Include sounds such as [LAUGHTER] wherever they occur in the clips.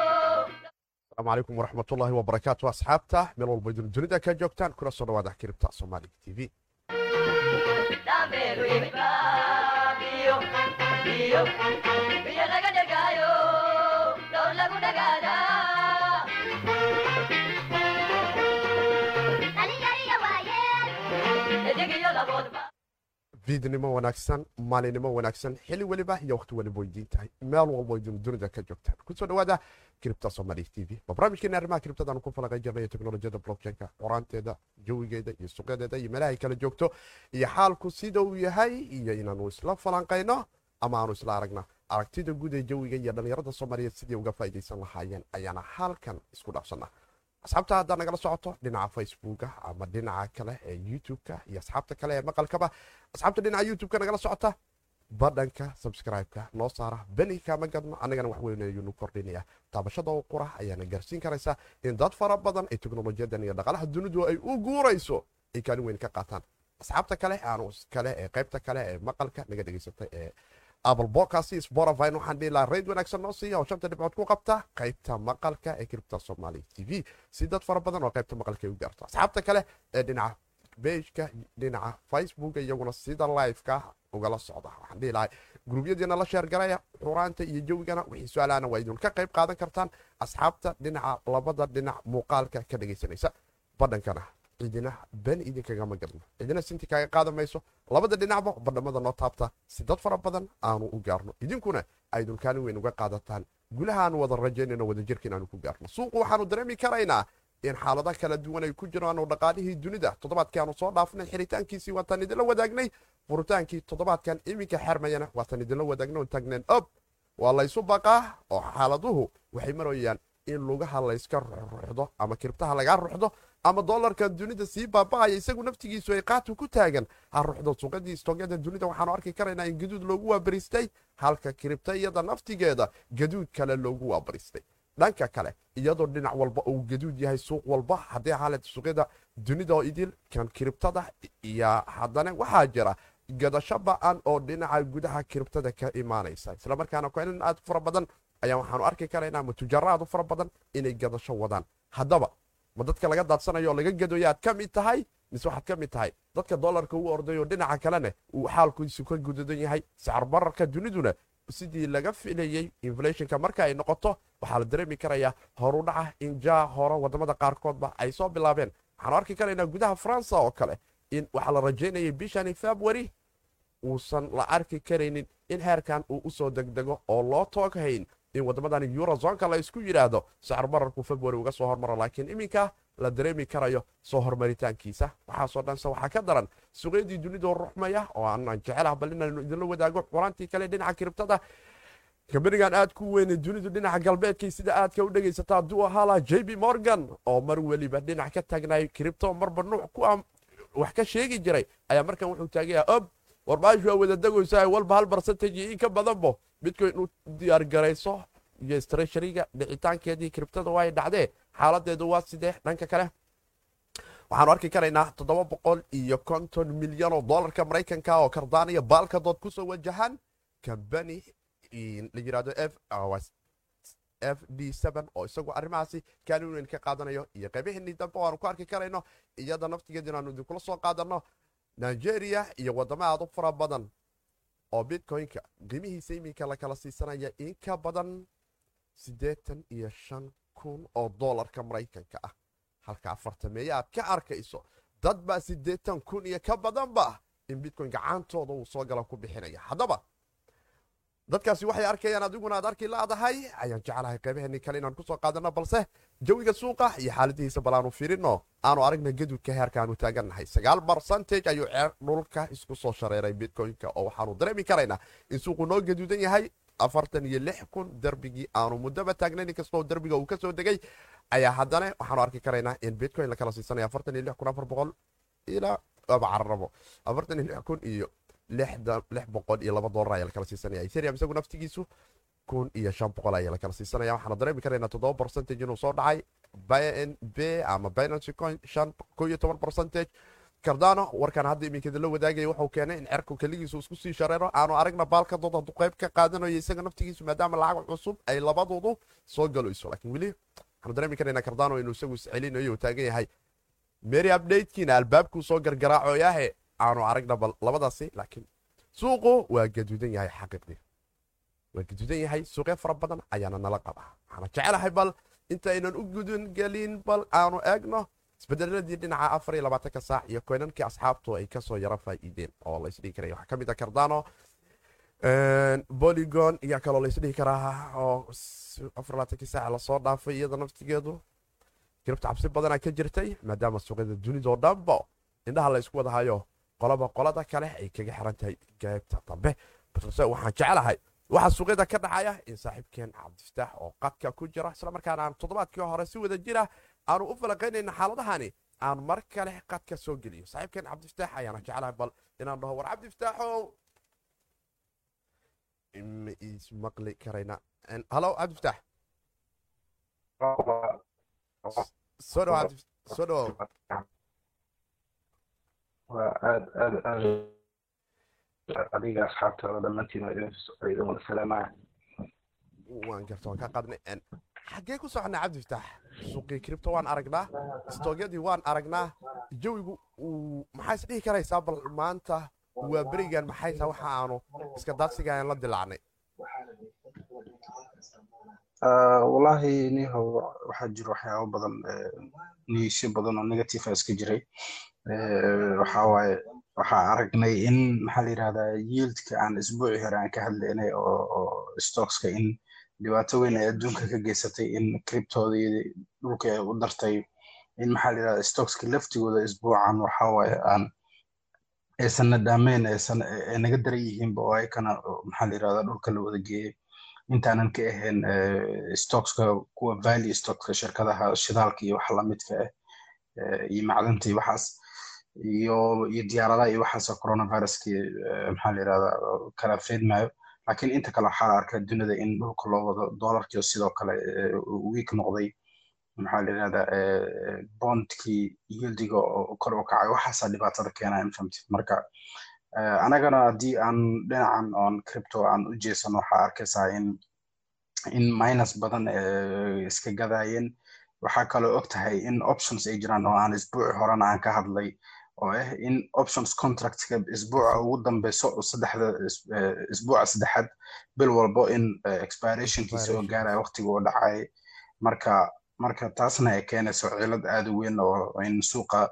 asalaamu calaykum waraxmatullaahi wabarakaatu asxaabta meel walba idin dunida ka joogtaan kuna soo dhawaada kiribta soomaaliga t v fiidnimo wanaagsan maalinimo wanaagsan xili weliba iyo wakhti waliba weydiin meel walbo idin dunida ka joogtaan. Kusoo dhawaada kiribta somaali t v. Waa barnaamijkeena arrimaha kiribtadaanu ku falaqan jirnay teknolojiyada blockchainka qoraanteeda jawigeeda iyo suqyadeeda iyo meelahay kala joogto iyo xaalku sida uu yahay iyo inaanu isla falanqayno ama aanu isla aragna aragtida guud ee jawiga iyo dhallinyarada soomaaliyeed sidii uga faa'idaysan lahaayeen ayaana halkan isku dhaafsana asxaabta haddaa nagala socoto dhinaca facebooka ama dhinaca kale ee youtubeka iyo asxaabta kale ee maqalkaba. Asxaabta dhinaca youtubeka nagala socota badhanka subscribe-ka noo saara beni kama gadno annagana wax weyn ayuunu kordhinaya taabashada oo qura ayaana gaarsiin karaysa in dad fara badan ay teknolojiyadan iyo dhaqalaha dunidu ay u guurayso ay kaalin weyn ka qaataan. Asxaabta kale aanu kale ee qaybta kale ee maqalka naga dhegaysatay ee apple podcast spotify waxaan dhihi rayd wanaagsan noo siiya oo shanta dhibcood ku qabta qaybta maqalka ee kiribta soomaali t v si dad fara badan oo qaybta maqalka u gaarto asxaabta kale ee dhinaca bejka dhinaca facebook iyaguna sida liveka ugala socda waxaan dhihi lahay gruubyadiina la sheergaraya xuraanta iyo jawigana wixii su'aalaana waa idin ka qayb qaadan kartaan asxaabta dhinaca labada dhinac muuqaalka ka dhegaysanaysa badhankana cidina ben idinkagama gadno cidina sinti kaaga qaadan mayso labada dhinacba badhamada noo taabta. Si dad fara badan aanu u gaarno. Idinkuna aydun kaalin weyn uga qaadataan. Gulahaanu wada rajaynayno wadajirka inaanu ku gaarno. Suuqu waxaanu dareemi karaynaa in xaalada kala duwan ay ku jiraanoo dhaqaalihii dunida. Toddobaadkii aanu soo dhaafnay xiritaankiisii waataan idinla wadaagnay. Furitaankii toddobaadkan iminka xermayana waataan idinla wadaagno taagneen ob waa laysu baqaa oo xaaladuhu waxay marayaan in lugaha layska ruxdo ama kiribtaha lagaa ruxdo ama dolarkan dunida sii baaba'aya isagu naftigiisu ay qaatu ku taagan. Ha ruxdo suuqadii istoogyada dunida waxaanu arki karaynaa in gaduud loogu waabaristay halka kiribta iyada naftigeeda gaduud kale loogu waabaristay dhanka kale iyadoo dhinac walba uu gaduud yahay suuq walba haddii xaalad suuqyada dunida oo idil kan kiribtada iyo haddana waxaa jira gadasho ba'an oo dhinaca gudaha kiribtada ka imaanaysa. Islamarkaana koinan aad fara badan ayaa waxaanu arki karaynaa ma tujaro u fara badan inay gadasho wadaan. Haddaba ma dadka laga daadsanayo oo laga gadoyo aad ka mid tahay mise waxaad ka mid tahay? Dadka dolarka u ordayo dhinaca kalena uu xaalkiisu ka gududan yahay. Sacr bararka duniduna sidii laga filayey inflationka marka ay noqoto waxaa la dareemi karayaa horudhaca injaa hore waddamada qaarkoodba ay soo bilaabeen. Waxaanu arki karaynaa gudaha faransa oo kale in waxaa la rajaynayay bishani february. Uusan la arki karaynin in heerkan uu u soo degdego oo loo tooghayn in wadamadan eurozonka la isku yidhaahdo sacr bararku february uga soo hormaro laakiin iminka la dareemi karayo soo hormaritaankiisa. Waxaasoo dhanse waxaa ka daran suuqyadii dunidoo ruxmaya oo aanan jecelah bal idinla wadaago xurantii kale dhinaca kiribtada. Kambanigan aad ku weyne dunidu dhinaca galbeedkay sida aadka u dhegaysataa hadduu ahaala j b morgan oo mar weliba dhinac ka taagnay kiribto marba nuuc ku wax ka sheegi jiray ayaa markan wuxuu taagaya ob warbaashu waa wada degaysaa walba hal barsantaji in ka badanbo midkood inuu diyaargarayso iyo streshariga dhicitaankeedii kiribtada waa dhacdee xaaladeedu waa sidee? Dhanka kale waxaanu arki karaynaa toddoba boqol iyo konton milyan oo dolarka maraykanka oo kardaaniya baalkadood ku soo wajahan. Kambani la yiraahdo f d oo isagoo arrimahaasi kaalin weyn ka qaadanayo. Iyo qaybaheenii dambe o aanu ku arki karayno iyada naftigeed inaanu idinkula soo qaadano nigeria iyo wadamo aad u fara badan oo bitcoin-ka qiimihiisa iminka la kala siisanaya in ka badan siddeetan iyo shan kun oo doolarka maraykanka ah. Halka afartameeya aad ka arkayso dad baa siddeetan kun iyo ka badanba in bitcoin gacantooda uu soo gala ku bixinaya. Haddaba dadkaasi waxay arkayaan adiguna aad arki laadahay. Ayaan jeclahay qaybaheennii kale inaan ku soo qaadano balse jawiga suuqa iyo xaaladihiisa bal aanu fiirino. Aanu aragna gaduudka heerka aanu taagannahay. Sagaal barcentage ayuu ceer dhulka isku soo shareeray bitcoin-ka oo waxaanu dareemi karaynaa in suuqu noo gaduudan yahay. Afartan iyo lix kun darbigii aanu muddaba taagnayn inkastoo darbiga uu ka soo degay ayaa haddana waxaanu arki karaynaa in bitcoin la kala afartan iyo lix kun afar boqol ilaa aba cararabo. Afartan iyo lix kun iyo lix boqol isku sii shareero. Aanu aragna baalka ka qaadanayo isaga maadaama lacag cusub ay labadoodu soo galayso laakiin mary updatekiina albaabkuu soo gargaraacoyahe aanu aragna labadaasi laakiin suuqu waa gaduudan yahay xaqiiqdii. Waa gaduudan yahay suuqyo fara badan ayaana nala qabaa. Waxaana jecelahay bal intaynan u gudun gelin bal aanu eegno isbedeladii dhinaca afar iyo labaatanka saac iyo koynankii asxaabtu ay ka soo yaro faa'iideen oo laysdhihi karaya waxaa ka mid a cardano boligon iyo kaloo laysdhihi karaa oo afar labaatankii saac la soo dhaafay iyada naftigeedu kiribta cabsi badanaa ka jirtay maadaama suuqyada dunidoo dhanba indhaha la ysku wadahayo qolaba qolada kale ay kaga xiran tahay gaybta dambe. Balse waxaan jecelahay waxaa suuqyada ka dhacaya in saaxiibkeen cabdifataax oo qadka ku jira islamarkaana aan toddobaadkii hore si wada jira aanu u falaqaynayna xaaladahani aan mar kale qadka soo geliyo. Saaxiibkeen cabdifataax ayaana jecelahay bal inaan dhaho war cabdifataaxow ma ismaqli karayna. Halo cabdifataax soo dhawo waa aad aad aad adiga asxaabtaada dhammaantiin idin wada salaamaya waan garta waan ka qaadnay xaggee ku soconnaa cabdifataax suuqii cripto waan aragnaa stoogyadii waan aragnaa jawigu maxaa is dhihi karaysaa bal maanta waa berigan maxay tahay waxa aanu iska daadsigayan la dilaacnay wallaahi niho waxaa jiro waxyaabo badan niisyo badan oo negative iska jiray waxaa waaye waxaa aragnay in maxaa la yidhahdaa yieldka aan isbuuci hore aan ka hadlaynay oo stockska in dhibaato weyn ay adduunka ka geysatay in criptoodii dhulka ay u dartay in maxaa la yidhahdaa stockska laftigooda isbuucan waxaa waaye aan aysan nadaameyn aysan ay naga daran yihiinba oo ayakana maxaa la yidhahdaa dhulka la wada geeyey intaanan ka ahayn stockska kuwa value stockska shirkadaha shidaalka iyo waxa lamidka ah iyo macdanta iyo waxaas iyo iyo diyaaradaha iyo waxaasoo coronaviruskii maxaa la yidhahdaa kala feedmayo laakiin inta kale waxaa la arkaa dunida in dhulka loo wado doolarkii sidoo kale week noqday. Maxaa la yidhahdaa bondkii yieldiga oo kor u kacay waxaasaa dhibaatada keenaya infamti marka anagana haddii aan dhinacan oon cripto aan u jeesano waxaa arkaysaa in in minus badan iska gadaayeen. Waxaa kaloo og tahay in options ay jiraan oo aan isbuuci horena aan ka hadlay oo ah in options contractka isbuuca ugu dambeyso saddexda isbuuca saddexaad bil walbo in expirationkiisa oo gaaraya waqtiga oo dhacay. Marka marka taasna ay keenayso cilad aad u weyn oo in suuqa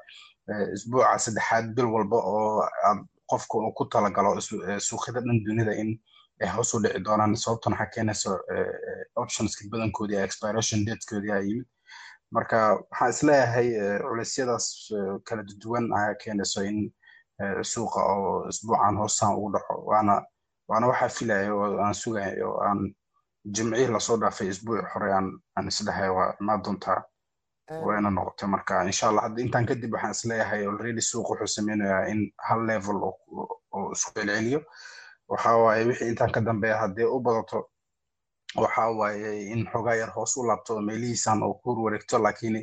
isbuuca saddexaad bil walba oo qofka uu ku talagalo suuqyada dhan dunida in ay hoos u dhici doonaan. Sababtan waxaa keenayso optionska badankoodii expiration datekoodii aa yimid marka waxaan is leeyahay culeysyadaas kala duwan ayaa keenayso in suuqa oo isbuucan hoosaan ugu dhaco. Waana waana waxaa filaya oo aan sugaya oo aan jimcihii la soo dhaafay isbuuci hore aan aan isdhahay waa imaa doontaa wayna noqotay marka insha allah hadda intaan kadib waxaan is leeyahay already suuq wuxuu sameynayaa in hal level oo isku celceliyo. Waxa waaye wixii intaan ka dambeeya haddii u badato waxa waaye in xogaa yar hoos u laabto meelihiisan oo ku wareegto laakiin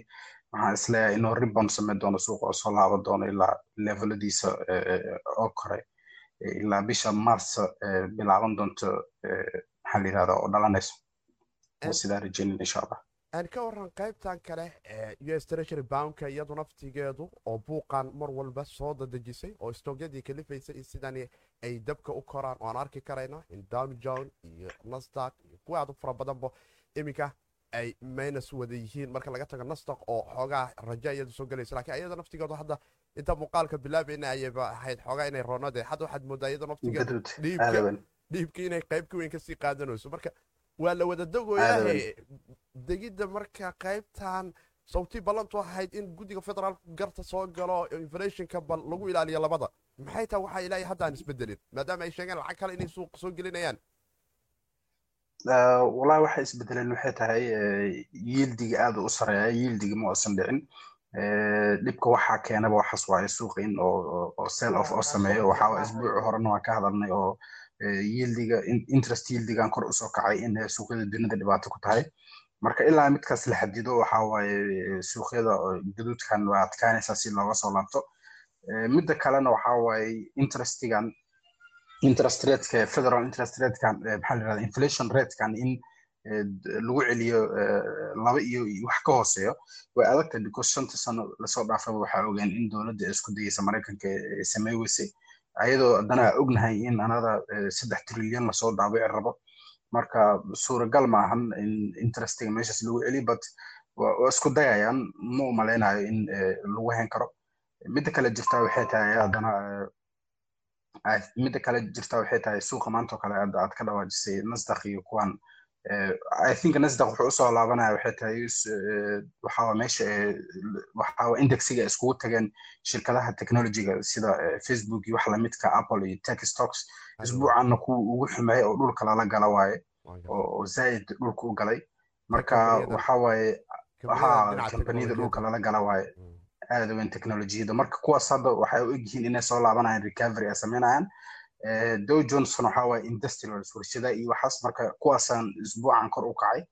waxaan is leeyahay inuu ribon sameyn doono suuqa oo soo laaban doono ilaa leveladiisa oo kore ilaa bisha mars bilaaban doonto maxaa la yirahdaa oo dhalanayso. Sidaa rajeynin insha allah. Aan ka waran qaybtan kale u s treasury boundka iyadu naftigeedu oo buuqan mar walba soo dadejisay oo stoogyadii kalifaysay in sidani ay dabka u koraan. Oo aan arki karayna in down john iyo nasdaq iyo kuwa aad u fara badanba iminka ay minus wada yihiin. Marka laga tago nasdaq oo xoogaa raja iyadu soo gelaysa lakiin iyada naftigeedu hadda inta muuqaalka bilaabayna ayayba ahayd xoogaa inay roonade hadda waxaad moodaa iyada naftigeedu dhiibka inay qayb ka weyn ka sii qaadanayso. Marka waa la wada dogoyahe degidda marka qaybtan sawtii ballantu ahayd in guddiga federaalku garta soo galo inflationka bal lagu ilaaliyo labada maxay tahay waxaa ilaahay hadda isbedelin? Maadaama ay sheegeen lacag kale inay suuq soo gelinayaan. Wallahi waxay isbedeleen waxay tahay yiildiga aad u sareeya yiildiga ma uusan dhicin. Dhibka waxaa keenaba waxaas waaye suuqa in oo sell off oo sameeyo. Waxaa isbuuci horena waan ka hadalnay oo yiildiga interest yiildigan kor u soo kacay in suuqyada dunida dhibaato ku tahay. Marka ilaa midkaas la xadido waxa waaye suuqyada gaduudkan waa adkaanaysaa si looga soo laabto midda kalena waxa waaye interestigan interest rateka federal interest ratekan maxaa la yirahda inflation ratekan in lagu celiyo laba iyo wax ka hooseeyo way adagtahay because shanta sano la soo dhaafaba waxaa ogeen in dowladda isku dayeysa maraykanka samey weysay ayadoo haddana ognahay in anada saddex trilyan la soo dhaabici rabo. Marka suuragal maahan in interestiga meeshaas lagu celiyo but waa isku dayayaan ma u malaynayo in lagu hen karo midda kale jirta waxay tahay haddana midda kale jirta waxay tahay suuqa maanta oo kale aad ka dhawaajisay nasdaq iyo kuwan. I think nasdaq wuxuu u soo laabanaya waxay tahay waxaa meesha waxaa indexiga iskugu tageen shirkadaha technologyga sida facebook iyo wax lamidka apple iyo tech stocks. Isbuucanna kuwa ugu xumeeya oo dhulka lala gala waaye oo zaid dhulka u galay. Marka waxa waaye ha kambaniyada dhulka lala gala waaye aad weyn technologiyada marka kuwaas hadda waxay u egyihiin inay soo laabanayaan recovery ay sameynayaan dow johnson waxa waaye industrials warshada iyo waxaas marka kuwaasaan isbuucan kor u kacay.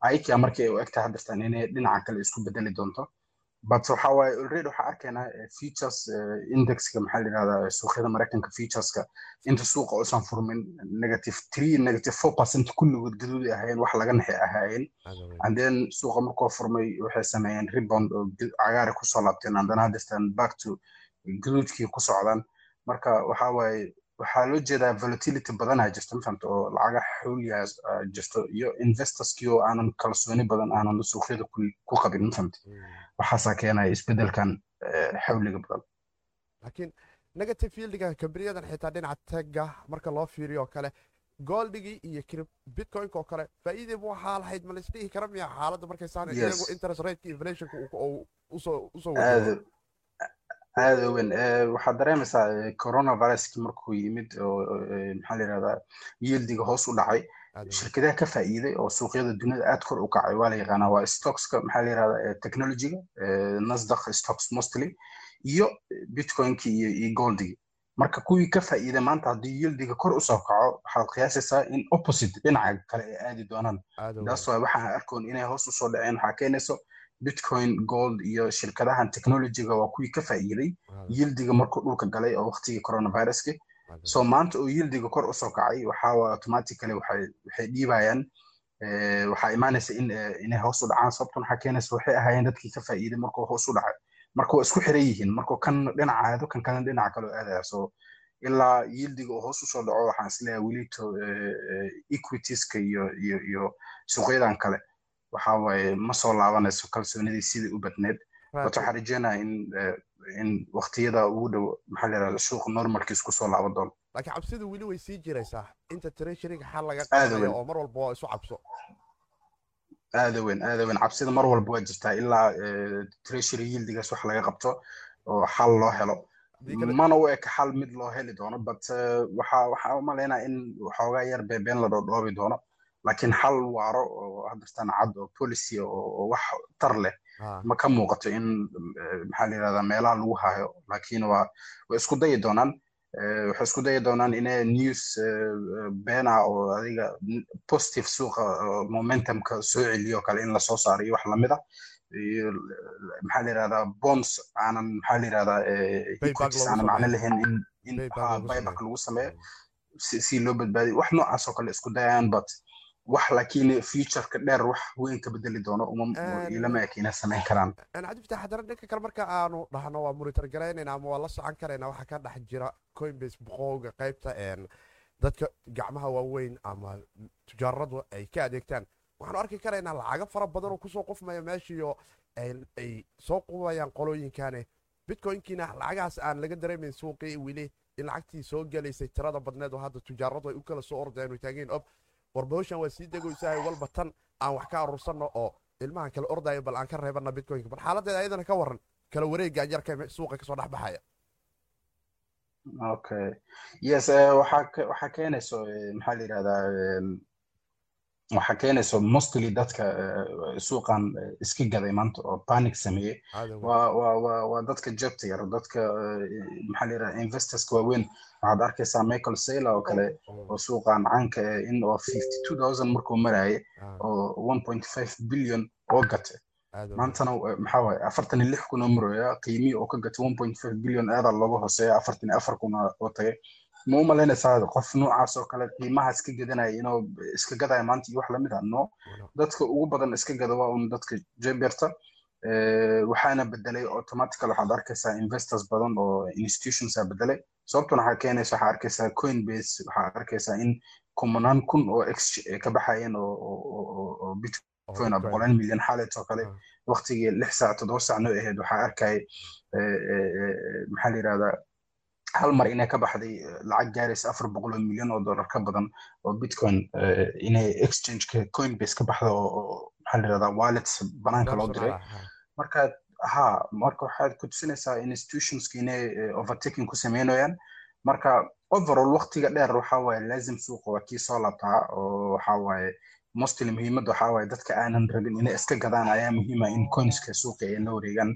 Aikia markii ay u egtahay haddirtaan inay dhinaca kale isku bedeli doonto but waxa waaye already waxaa arkaynaa features indexka maxaa la yidhahdaa suuqyada maraykanka featureska inta suuqa uusan furmin negative three negative four percent kulligood gaduudi ahaayeen wax laga naxi ahaayeen and then suuqa markuu furmay waxay sameeyeen rebound oo cagaari ku soo laabteen. And then haddirtaan back to gaduudkii ku socdaan. Marka waxa waaye waxaa loo jeedaa volatility badanaa jirta mafahanta oo lacaga xooliyaa jirto iyo investorskii oo aanan kalsooni badan aanan suuqyada ku qabin mafahanta waxaasaa keenaya isbedelkan xawliga badan. Laakiin negative fieldiga kambaniyadan xitaa dhinaca tega marka loo fiiriyo oo kale goldigii iyo bitcoinka oo kale faa'iidayba waxaa lahayd ma laisdhihi kara miya xaaladda markay saan iyagu interest rateka inflationka u soo wado aada weyn waxaad dareemaysaa coronaviruskii markuu yimid oo maxaa la yirahdaa yieldiga hoos u dhacay shirkadaha ka faa'iiday oo suuqyada dunida aad kor u kacay waa la yaqaanaa waa stockska maxaa la yirahdaa technologyga nasdaq stocks mostly. iyo bitcoinkii iyo iyo goldigi marka kuwii ka faa'iiday maanta haddii yieldiga kor u soo kaco waxaad qiyaasaysaa in opposite. dhinaca kale ay aadi doonaan taas waa waxaan arkoon inay hoos u soo dhaceen waxaa keenayso bitcoin gold iyo shirkadahan technologyga waa kuwii ka faa'iiday yieldiga markuu dhulka galay oo waqtigii coronaviruski so maanta oo yieldiga kor u soo kacay waxaa automatically waxay waxay dhiibayaan waxaa imaanaysa in inay hoos u dhacaan sababtun waxaa keenaysa waxay ahaayeen dadkii ka faa'iiday markuu hoos u dhacay marka waa isku xiran yihiin markuu kan dhinaca aado kan kalena dhinaca kaloo aadaya. So ilaa yieldiga oo hoos u soo dhaco waxaan is leeyahay welito equitieska iyo iyo iyo suuqyadan kale. Waxa waaye ma soo laabanayso kalsoonidii sidii u badneed wato waxaan rajeynaya in in waqtiyada ugu dhow maxaa la yirahda suuq normalkiis ku soo laaban doono laakiin cabsidu weli way sii jiraysaa inta treasuryga xal laga qaadayo oo mar walba waa isu cabso aada weyn aada weyn cabsida mar walba waa jirtaa ilaa treasury yieldigaas wax laga qabto oo xal loo helo mana u eka xal mid loo heli doono but waxa waxaa umalaynaa in waxoogaa yar beebeen la dhoodhoobi doono laakiin xal waaro oo haddirtaan cad oo policy oo wax tar leh ma ka muuqato in maxaa la yirahdaa meelaha lagu hayo laakiin waa way isku dayi doonaan waxay isku dayi doonaan inay news beena oo adiga positive suuqa momentumka soo celiyo kale in la soo saaro iyo wax la mid ah. Maxaa la yirahdaa bonds aanan maxaa la yirahdaa equities aanan macno lahayn in in buyback lagu sameeyo. si loo badbaadiyo wax noocaas oo kale isku dayayaan but wax laakiin futureka dheer wax weyn ka bedeli doono uma ilama ekiina samayn karaan. Cabdifatax haddana dhanka kale marka aanu dhahno waa monitor garaynayna ama waa la socon karayna waxaa ka dhex jira coinbase boqowga qaybta dadka gacmaha waaweyn ama tujaaradu ay ka adeegtaan. Waxaanu arki karaynaa lacago fara badan oo ku soo qufmaya meeshiiyo ay soo qubayaan qolooyinkane bitcoinkiina lacagahaas aan laga dareemayn suuqii weli in lacagtii soo gelaysay tirada badneed oo hadda tujaaradu ay u kala soo ordayaan oo taageen ob warbawshan waa sii degaysahay walba tan aan wax ka aruursanno oo ilmahan kala ordaya bal aan ka reebana bitcoinka. Bal xaaladeeda ayadana ka waran kala wareegaan yarka suuqa ka soo dhex baxaya okay. Yes waxaa keenayso maxaa la yidhahdaa waxaa keenayso mostly dadka suuqan iska gaday maanta oo panic sameeyey waa dadka jabta yar dadka maxaa la yidhahdaa investorska waaweyn waxaad arkaysaa michael saylor oo kale oo suuqan caanka in oo fifty two thousand markuu maraaye oo one point five billion oo gatay maantana maxaa waaye afartan iyo lix kun oo marooya qiimihii oo ka gatay one point five billion aadaa looga hooseeya afartan iyo afar kun oo tagay ma u malaynaysaa qof noocaas oo kale qiimaha iska gadanaya inuu iska gadaya maanta iyo wax la mid ah no. Dadka ugu badan iska gada waa un dadka jeberta waxaana bedelay automatical waxaad arkaysaa investors badan oo institutionsa bedelay. Sababtuna waxaa keenaysa waxaa arkaysaa coinbase waxaa arkaysaa in kumanaan kun oo ex ka baxayeen oo bitcoin boqolaan milyan xaaleed oo kale. Waqtigii lix saac toddoba saac noo ahayd waxaa arkaya maxaa la yidhahdaa hal mar inay ka baxday lacag gaaraysa afar boqol oo milyan oo dollar ka badan oo bitcoin inay exchangeka coinbase ka baxda oo maxaa la yidhahdaa wallets banaanka loo diray. Marka ha marka waxaad ku tusinaysaa institutionski inay overtaking ku sameynayaan. Marka overall waqtiga dheer waxa waaye laazim suuqa waa kii soo laabtaa oo waxa waaye mostly muhiimadda waxa waaye dadka aanan rabin inay iska gadaan ayaa muhiima in coinska suuqa ay la wareegaan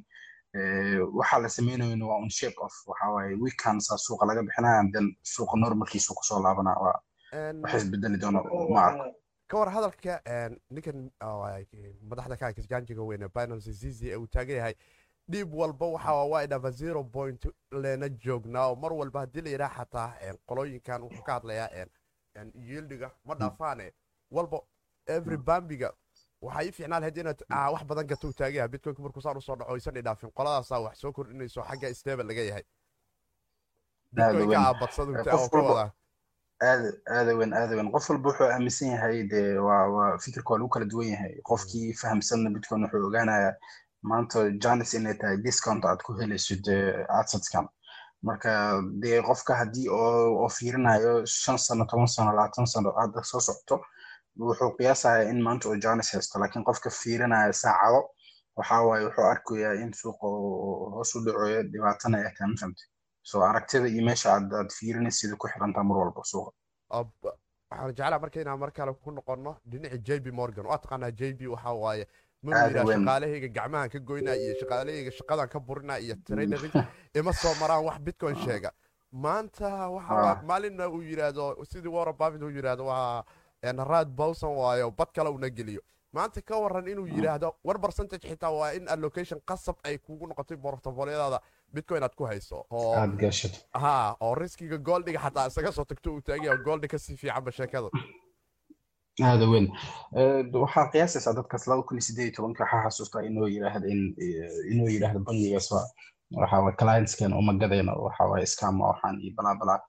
waxaa la sameynayona waa un shape of waxa waaye weekendsa suuqa laga bixinaya then suuqa normalkiisu ku soo laabana waa wax isbedeli doono ma arko ka war hadalka ninkan madaxda ka kisgaanjiga weyne binance zizi ee uu taagan yahay dhiib walba waxa waa idhafa zero point leena joognaa oo mar walba haddii la yidhaha xataa qolooyinkan wuxuu ka hadlayaa yieldiga ma dhaafaane walba every bambiga waxaa ii fiicnaa lahayd inaad wax badan gato u taagan yahay bitcoinka markuu saan u soo dhaco aysan idhaafin qoladaasaa wax soo kordhinayso xagga stable laga yahay. Aada weyn. aada weyn qof walba wuxuu aaminsan yahay de waa waa fikirka waa lagu kala duwan yahay. Qofkii fahamsanna bitcoin wuxuu ogaanayaa maanta janis inay tahay discount aad ku helayso de adsadskan marka dee qofka haddii oo fiirinayo shan sano toban sano labaatan sano hadda soo socto wuxuu qiyaasaya in maanta oo janis haysto laakiin qofka fiirinaya saacado waxa waaye wuxuu arkayaa in suuqa hoos u dhacoyo dhibaatana ay tahay ma fahamtay so aragtida iyo meesha aad aad fiirinaysid ku xirantaa mar walba suuqa. Waxaan jeclaa marka inaan mar kale ku noqono dhinaca j b morgan. Waa taqaanaa j b waxa waaye. Ma yidhaa shaqaalahayga gacmahan ka goynaa iyo shaqaalahayga shaqadan ka burinaa iyo trainering ima soo maraan wax bitcoin sheega. Maanta waxa maalinna uu yidhaahdo sidii warren buffett uu yidhaahdo waa raad bowson waayo bad kale una geliyo. Maanta ka waran inuu yidhaahdo war percentage xitaa waa in allocation qasab ay kugu noqotay portfoliyadaada bitcoin aad ku hayso. Ha oo riskiga goldiga xataa isaga soo tagto uu taagaya goldi ka sii fiicanba sheekada aada weyn. Waxaa qiyaasaysaa dadkaas laba kun iyo iyo tobanka waxaa xasuustaa inuu yidhaahdo inuu yidhaahdo bangigaas waa waxa waye clientsken uma gadayno waxa waye scam waxaan iyo balaa balaa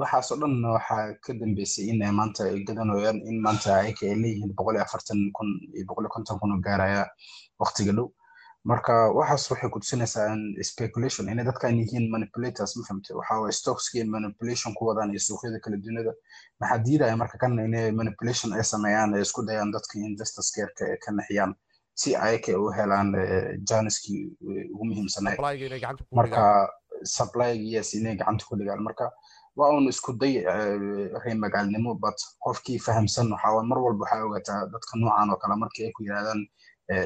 waxaasoo dhan waxaa ka dambeysay in maanta ay gadanayaan in maanta ayaka ay leeyihiin boqol iyo afartan kun iyo boqol iyo konton kun oo gaaraya waqtiga dhow. Marka waxaas waxay ku tusinaysaa speculation inay dadkan yihiin manipulators ma fahamte waxa waye stockski manipulation ku wadaan iyo suuqyada kala dunida maxaa diidaya marka kan inay manipulation ay sameeyaan ay isku dayaan dadka investors ay ka naxiyaan si ayaka u helaan janiskii ugu muhiimsanay marka supplygi yes inay gacanta ku dhigaan. Marka waa un isku day ree magaalnimo but qofkii fahamsan waxaa mar walba waxaa ogaataa dadka noocan oo kale markii ay ku yidhahdaan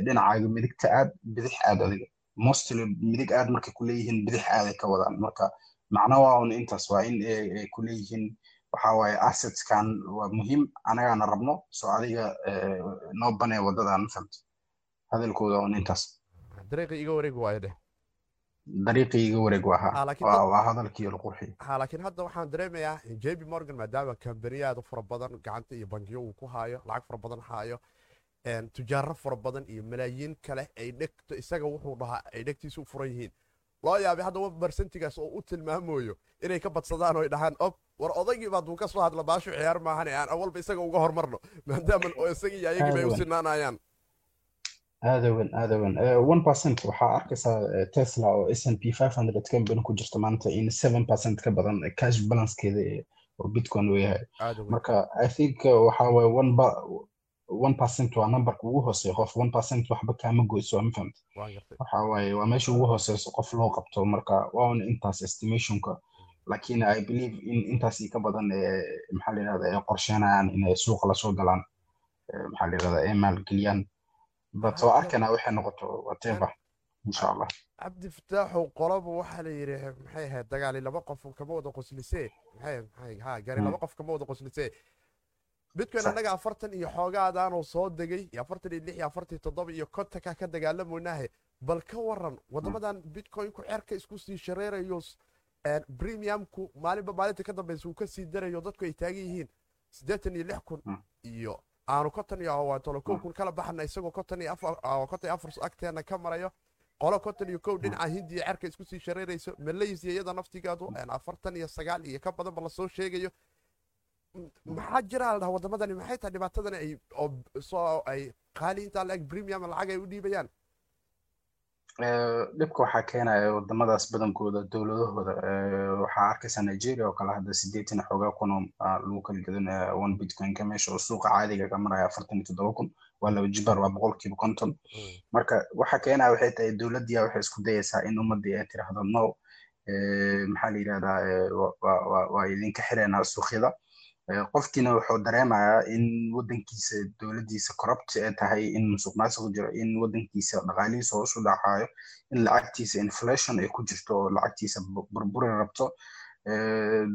dhinacaaga midigta aad bidix aad adiga mostly midig aad markay ku leeyihiin bidix aaday ka wadaan marka macno waa un intaas waa in ay ku leeyihiin waxa waaye assetskan waa muhiim anagaana rabno so adiga noo banee waddadan ma fahamta hadalkooda un intaas dariiqii iga wareeg u Ah, laakiin waa hadalkii la qurxiyay ha laakiin hadda waxaan dareemayaa jp morgan maadaama kambaniya aad u fara badan gacanta iyo bangiyo uu ku haayo lacag fara badan haayo tujaaro fara badan iyo malaayiin kale ay dhegto isaga wuxuu dhahaa ay dhegtiisa u furan yihiin. Loo yaabay hadda wa barsentigaas oo u tilmaamayo inay ka badsadaan oo ay dhahaan ob war odaygii baad uu ka soo hadla baashu ciyaar maahan aan awalba isaga uga hormarno. [LAUGHS] Maadaama [LAUGHS] oo isagii iyo ayagii bay u sinaanayaan aada weyn aada Eh, one percent. waxaa arkaysaa tesla oo s n p five hundred company ku jirta maanta in seven percent ka badan cash balancekeeda oo bitcoin uu yahay marka i think waxaa waaye one ba one percent waa numberka ugu hooseeya qof one percent waxba kaama goyso ma fahamta waan gartay waxa waaye waa meesha ugu hooseyso qof loo qabto marka waa un intaas estimationka laakiin i believe in intaas ka badan maxaa la yirahdaa ay qorsheynayaan inay suuqa la soo galaan maxaa la yirahdaa ay maalgeliyaan but waa arkanaa waxay noqoto whatever insha allah cabdi fataaxow qolaba waxaa la yidhi maxay ahayd dagaali laba qof kama wada qoslisee maxay maxay ha gari laba qof kama wada qoslisee bitcoin annaga afartan iyo xoogaadaanoo soo degay iyo afartan iyo lix iyo afartan iyo toddoba iyo kontanka ka dagaalamoynaahe bal ka waran waddamadan bitcoinku cerka isku sii shareerayo premiumku maalinba maalinta ka dambeysa uu ka sii darayo dadku ay taagan yihiin siddeetan iyo lix kun Mm. iyo aanu konton iyo awaatolo kow kun kala baxana isagoo konton iyo afar ah, konton iyo afar agteena ka marayo. Qolo konton iyo kow dhinaca hindiya cerka isku sii shareerayso. Malaysia iyada naftigeedu een, afartan iyo sagaal iyo ka badanba la soo sheegayo. Maxaa jira la dhaha waddamadani? Maxay tahay dhibaatadani ay oo soo ay qaali intaa la-eg premium lacag ay u dhiibayaan dhibka waxaa keenaya wadamadaas badankooda dowladahooda waxaa arkaysa nigeria oo kale hadda sideetan xoogaa kun oo ah, lagu kala gadanaya one bitcoin-ka meesha oo suuqa caadiga ka maraya afartan iyo toddoba kun waa laba jibaar waa boqolkiiba konton. Marka waxa keenaya waxay tahay dowladdiya waxay isku dayaysaa in ummadii ay tiraahdo no maxaa la yidhahdaa wa- wa- wa- waa idinka xireynaa suuqyada qofkiina wuxuu dareemayaa in wadankiisa dowladdiisa corrupt ay tahay in musuq jiro in wadankiisa dhaqaalihiisa hoos u dhacayo in lacagtiisa inflation ay ku jirto oo lacagtiisa bu- burburi rabto.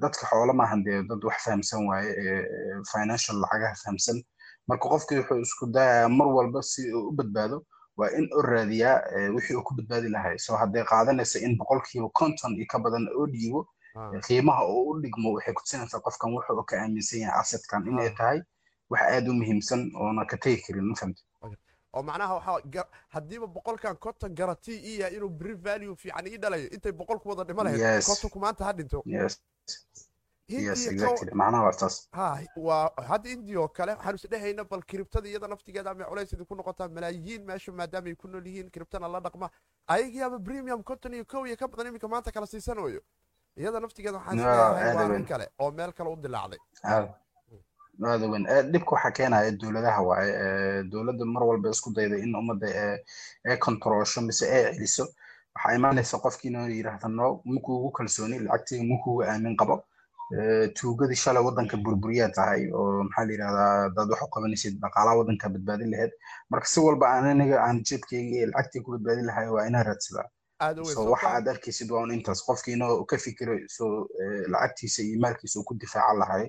Dadka xoolo maahan dee dad wax fahamsan waaye financial lacagaha fahamsan. Marka qofkii wuxuu isku dayayaa mar walba si uu u badbaado waa in uu raadiyaa wixii uu ku badbaadi lahay so hadday qaadanaysa in boqolkiiba konton iyo ka badan oo dhiibo qiimaha oo u dhigmo waxay kutusinaysaa qofkan wuxuu ka aaminsan yahay assetkan inay Ah. tahay wax aad u muhiimsan oona ka tegi karin ma fahamta oo macnaha waxaa haddiiba boqolkan konton garantii ii yahay inuu bri value fiican ii dhalayo. Intay boqolku wada dhima lahayd kontonku maanta ha dhinto. Hadda indiya oo kale waxaanu isdhehayna bal kiribtada iyada naftigeeda ama culays idinku noqotaa malaayiin meesha maadaama ay ku nool yihiin kiribtana la dhaqma. Ayagiiaba premium konton iyo kow iyo ka badan iminka maanta kala siisanayo iyada naftigeeda waxaan is leeyahay waa kale oo meel kale u dilaacday. Aad aada weyn Eh, dhibka waxaa keenaya dowladaha waaye Eh, dowladda mar walba isku dayda in ummadda eh, ay controlsho mise ay celiso. Waxaa imaanaysa qofkii inuu yidhaahda no makuugu kalsooni lacagtiga makuugu aamin qabo. Eh, tuugadii shalay wadanka burburiyaa tahay oo maxaa la yidhahdaa dad wax u qabanaysid dhaqaalaha wadanka badbaadin lahayd marka si walba aan aniga aan jeebkayga iyo lacagtii ku badbaadin lahay waa inaan raadsadaa sababtoo aad arkaysid waa un intaas qofkii inuu ka fikiro so eh, lacagtiisa iyo maalkiisa uu ku difaacan lahay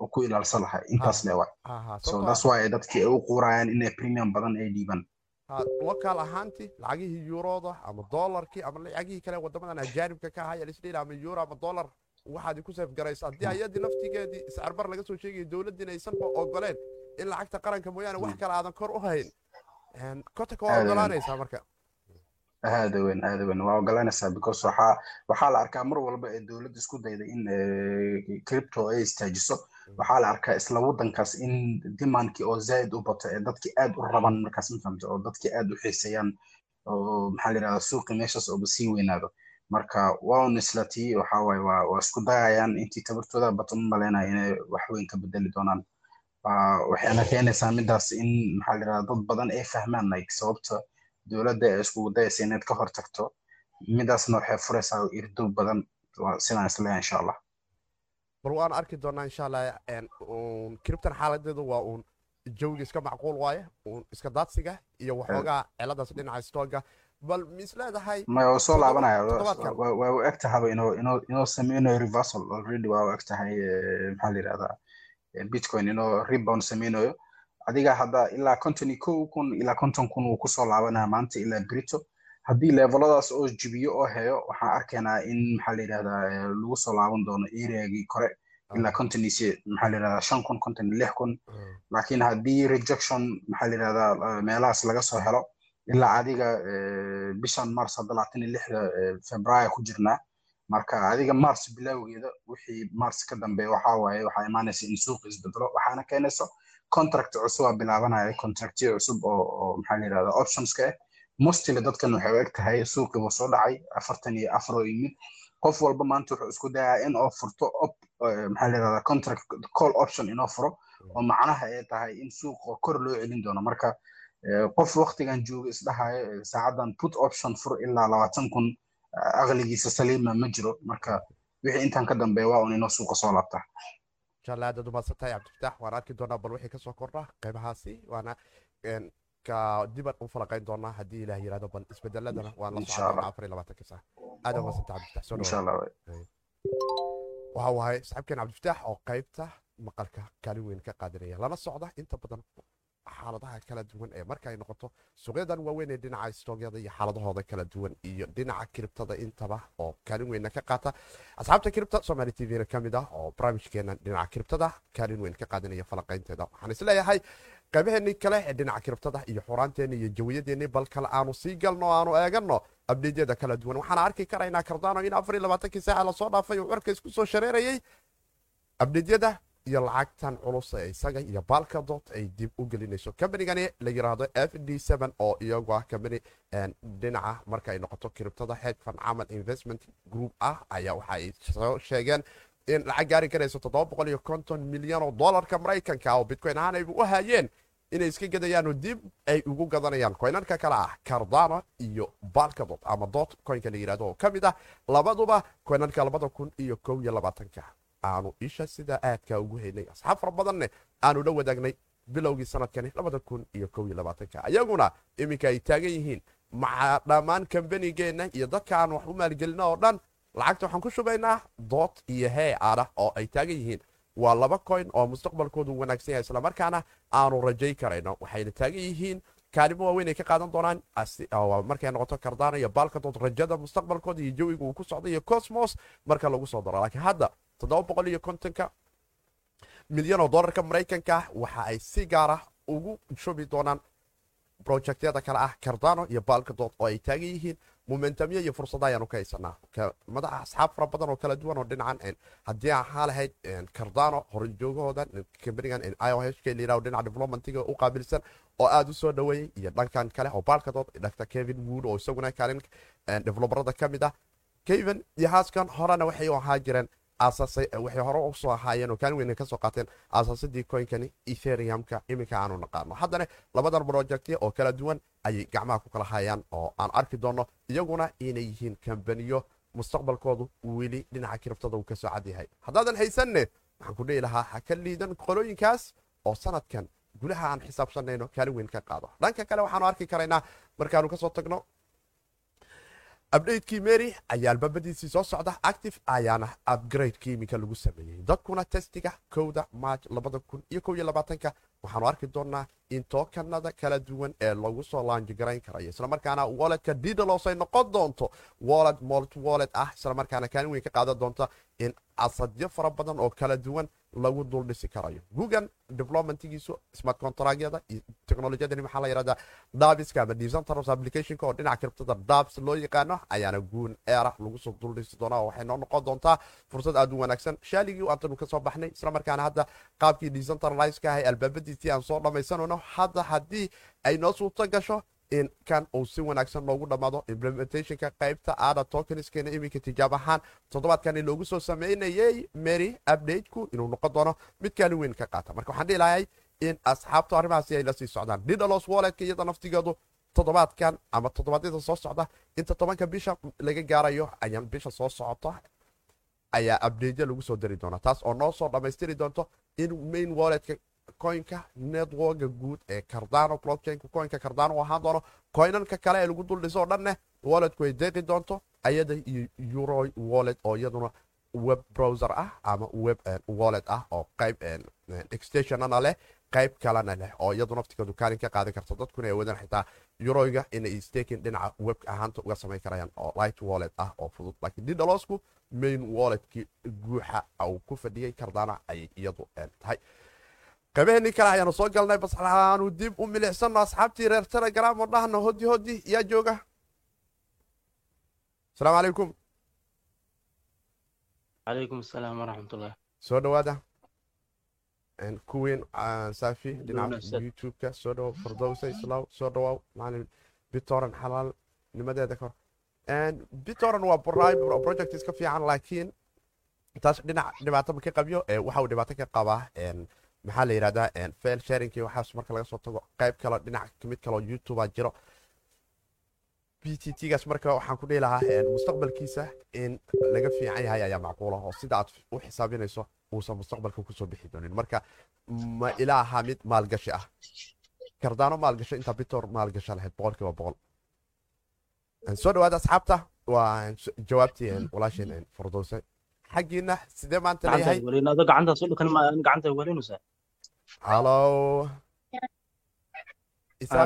oo ku ilaalsan lahay intaas le waa ha ha so sababtoo that's why ay dadkii ay u quurayaan inay premium badan ay dhiibaan ha local ahaantii lacagihii yuurooda ama doolarkii ama lacagihii kale wadamadan ajaanibka ka ahaya lisdhiila ama yuuro ama doolar waxaad ku seef garaysa haddii ayadii naftigeedii iscarbar laga soo sheegaya dowladdiina aysanba ogoleen in lacagta qaranka mooyaane wax kale aadan kor u hayn Een, kotanka waa ogolaanaysaa marka aada weyn aada weyn. Waa ogolanaysaa because waxaa waxaa la arkaa mar walba ee dowladda isku dayda in eh, crypto ay istaajiso. Waxaa la arkaa isla wadankaas in demandkii oo zaaid u bato ee dadkii aad u raban markaas ma fahamta oo dadkii aad u xiiseeyaan oo maxaa la yidhahdaa suuqii meeshaas ooba sii weynaado. Marka tii waxaa waaye waa waa isku dayayaan intii tabartooda bato ma malaynaya inay wax weyn ka bedeli doonaan. Waxayna keenaysaa midaas in maxaa la yidhahdaa dad badan ay fahmaan like sababta dowladda ay iskugu dayaysa inaad ka hortagto midaasna waxay furaysaa irdow badan waa sidaan is leeyahay insha allah. Bal waan arki doonaa insha allah kiribtan xaaladeedu waa uun jawiga iska macquul waaye uun iska daadsiga iyo waxoogaa celadaas dhinaca stooga bal mis leedahay ma waa soo laabanaya waa u eg tahaba inuu inuu inuu sameynayo reversal already waa u eg tahay eh, maxaa la yidhahdaa eh, bitcoin inuu rebound sameynayo adiga hadda ilaa konton iyo kow kun ilaa konton kun uu ku soo laabanaya maanta ilaa brito. Haddii leveladaas oo jibiyo oo heyo waxaan arkaynaa in maxaa la yidhahdaa lagu soo laaban doono areagii kore ilaa konton iyo sideed maxaa la yidhahdaa shan kun konton iyo lix kun. Laakiin haddii rejection maxaa la yidhahdaa meelahaas laga soo helo ilaa adiga bishan mars hadda labaatan iyo lixda februaayo ku jirnaa. Marka adiga mars bilowgeeda wixii mars ka dambeeya waxaa waaye waxaa imaanaysa in suuqa isbedelo waxaana keenayso contract cusub aa bilaabanaya contractyo cusub oo oo maxaa la yidhahdaa optionska ah mostly dadkan waxay u eg tahay suuqii buu soo dhacay afartan iyo afar oo yimid. Qof walba maanta wuxuu isku dayaa in oo furto op maxaa la yidhahdaa contract call option inoo furo. Oo macnaha ay tahay in suuqa kor loo celin doono. Marka qof waktigan jooga isdhahayo saacadan put option fur ilaa labaatan kun aqligiisa saliima ma jiro. Marka wixii intaan ka dambeeya waa un inoo suuqa soo laabtaa aad umahadsantahay cabdifatax waan arki doonaa bal wixii ka soo kordha qaybahaasi waana diban u falaqayn doonaa haddii ilaah yiraahdo bal isbedeladana waan la socon afar iyo labaatanka saac aad aad umahadsantahay cabdifatax soo dhawaad waxa wahay saxibkeen cabdifatax oo qaybta maqalka kaalin weyn ka qaadanaya lana socda inta badan xaaladaha kala duwan ee marka ay noqoto suuqyadan waaweyn ee dhinaca stoogyada iyo xaaladahooda kala duwan iyo dhinaca kiribtada intaba oo kaalin weynna ka qaata. Asxaabta kiribta somaali t v-na ka mid ah oo barnaamijkeena dhinaca kiribtada kaalin weyn ka qaadanaya falaqaynteeda waxaan is leeyahay qaybaheenii kale ee dhinaca kiribtada iyo xuraanteena iyo jawiyadeennii bal kale aanu sii galno aanu eeganno abdeedyada kala duwan. Waxaan arki karaynaa kardano in afar iyo labaatankii saaca la soo dhaafay uu cirka isku soo shareerayay. Abdeedyada iyo lacagtan culus ee isaga iyo baalkadood ay dib u gelinayso. Kambanigani la yiraahdo f d oo iyagu ah kambani dhinaca marka ay noqoto kiribtada hedfan camal investment group ah ayaa waxa ay soo sheegeen in lacag gaari karayso milyan oo dolarka maraykanka oo bitcoin ahaan ayba u hayeen inay iska gadayaan dib ay ugu gadanayaan. Koynanka kale ah cardano iyo balkadot ama dot coinka la yiraahdo oo ka mid ah labaduba koynanka labada kun iyo kow iyo labaatanka aanu isha sidaa aadka ugu haynay asxaab fara badanne aanu la wadaagnay bilowgii sanadkani ayaguna iminka ay taagan yihiin. Maca dhammaan kambanigeenna iyo dadka aan wax u maalgelina oo dhan lacagta waxaan ku shubaynaa dood iyo hee adah oo ay taagan yihiin. Waa laba coin oo mustaqbalkoodu wanaagsan yahay islamarkaana aanu rajay karayno. Waxayna taagan yihiin. Kaalimo waaweyn ay ka qaadan doonaan. Markay noqoto kardana iyo baalkadood rajada mustaqbalkooda iyo jawiga uu ku socda iyo cosmos marka lagu soo daro. Laakiin hadda iyo kontonka milyan oo dolarka maraykanka ah waxa ay si gaara ugu shubi doonaan projectyada kale ah cardano iyo baalkadood oo ay taagan yihiin momentamyo iyo fursada ayaanu ka haysanaa madaxa asxaab fara badan oo kala duwan oo dhinacan haddii ahaa lahayd cardano horjoogahooda kambanigan iohk layirahdo dhinaca developmentiga u qaabilsan oo aada u soo iyo dhankan kale oo baalkadood dr kevin wood oo isaguna kaalin develobarada ka mid ah. Kevin iyo haaskan horena waxay ahaa jireen waxay hore u soo ahaayeen oo kaalin weyn ka soo qaateen aasaasadii coinkani etheriumka iminka aanu naqaano. Haddana labadan projectya oo kala duwan ayay gacmaha ku kala hayaan oo aan arki doonno iyaguna inay yihiin kambaniyo mustaqbalkoodu weli dhinaca kiribtada uu ka soo cadyahay haddaadan haysanne waxaan ku dhihi lahaa ha ka liidan qolooyinkaas oo sanadkan gudaha aan xisaabsanayno kaalin weyn ka qaado. Dhanka kale waxaanu arki karaynaa markaanu ka soo tagno abdhaydkii mary ayaa albaabadiisii soo socda. Active ayaana upgradekii iminka lagu sameeyey dadkuna testiga kowda maaj labada kun iyo kow iyo labaatanka. Waxaanu arki doonaa in tookanada kala duwan ee lagu soo laanjigarayn karayo. Islamarkaana walletka didalos ay noqon doonto. Wallet molt wallet ah. Islamarkaana kaalin weyn ka qaadan doonta in asadyo fara badan oo kala duwan lagu dul dhisi karayo. Gugan developmentigiisu smart contractyada iyo technolojiyadani maxaa la yihahdaa dabiska ama decentrals applicationka oo dhinaca kiribtada dabs loo yaqaano ayaana guun eera lagu soo dul dhisi doonaa. Oo waxay noo noqon doontaa fursad aad u wanaagsan. Shaaligii antanu ka soo baxnay islamarkaana hadda qaabkii decentraliska ahay albaabadiisii aan soo dhammaysanayno hadda haddii ay noo suurto gasho in kan uu si wanaagsan loogu dhammaado implementationka qaybta aada tokeniskeena iminka tijaab ahaan. Toddobaadkani loogu soo sameynayay mary updateku inuu noqon doono mid kaalin weyn ka qaata. Marka waxaan dhihi in asxaabtu arrimahaasi ay la socdaan. Didalos walletka iyada naftigeedu toddobaadkan ama toddobaadyada soo socda. Inta tobanka bisha laga gaarayo ayaan bisha soo socota ayaa abdeedya lagu soo dari doonaa. Taas oo noo soo dhammaystiri doonto in main walletka coinka networka guud ee cardano blockchainka coinka cardano ahaan doono coinanka kale ee lagu dul dhiso oo dhanne walletku ay deeqi doonto ayada iyo euro wallet oo iyaduna web browser ah ama web wallet ah oo qayb extensionana leh qayb kalena leh oo iyadu naftigeedu kaalin ka qaadan karto dadkuna ay wadaan xitaa yuroyga inay staking dhinaca web ahaanta uga samayn karayaan oo light wallet ah oo fudud. Laakiin didalosku main walletkii guuxa uu ku fadhiyey kardana ayay iyadu tahay qaybaheenii kale ayaanu soo galnay bas aanu dib u milicsano asxaabtii reer telegram oo dhahna hodi hodi yaa jooga. Asalaamu calaykum calaykum asalaam waraxmatullah soo dhawaada. Kuwiin saafi dhinaca youtube-ka soo dhawow fardowsa islaw soo dhawow macalin bitoran xalaal nimadeeda kor bitoran waa project iska fiican laakiin taas dhinac dhibaato ma ka qabyo waxa uu dhibaato ka qabaa maxaa la yidhahdaa fail sharingkii waxaas marka laga soo tago qayb kale dhinac mid kaloo youtube a jiro. B t t-gaas marka waxaan ku dhihi lahaa mustaqbalkiisa in laga fiican yahay ayaa macquula oo sida aad u xisaabinayso uusan mustaqbalka ku soo bixi doonin. Marka ma ilaa ahaa mid maalgashi ah. Kardaano maalgasho intaa bitor maalgasho lahayd boqolkiiba boqol. Soo dhawaada asxaabta waa jawaabtii een, walaasheen een, fardowse xaggiina sidee maanta leeyahay gacanta welinaysaa halo Isaaq-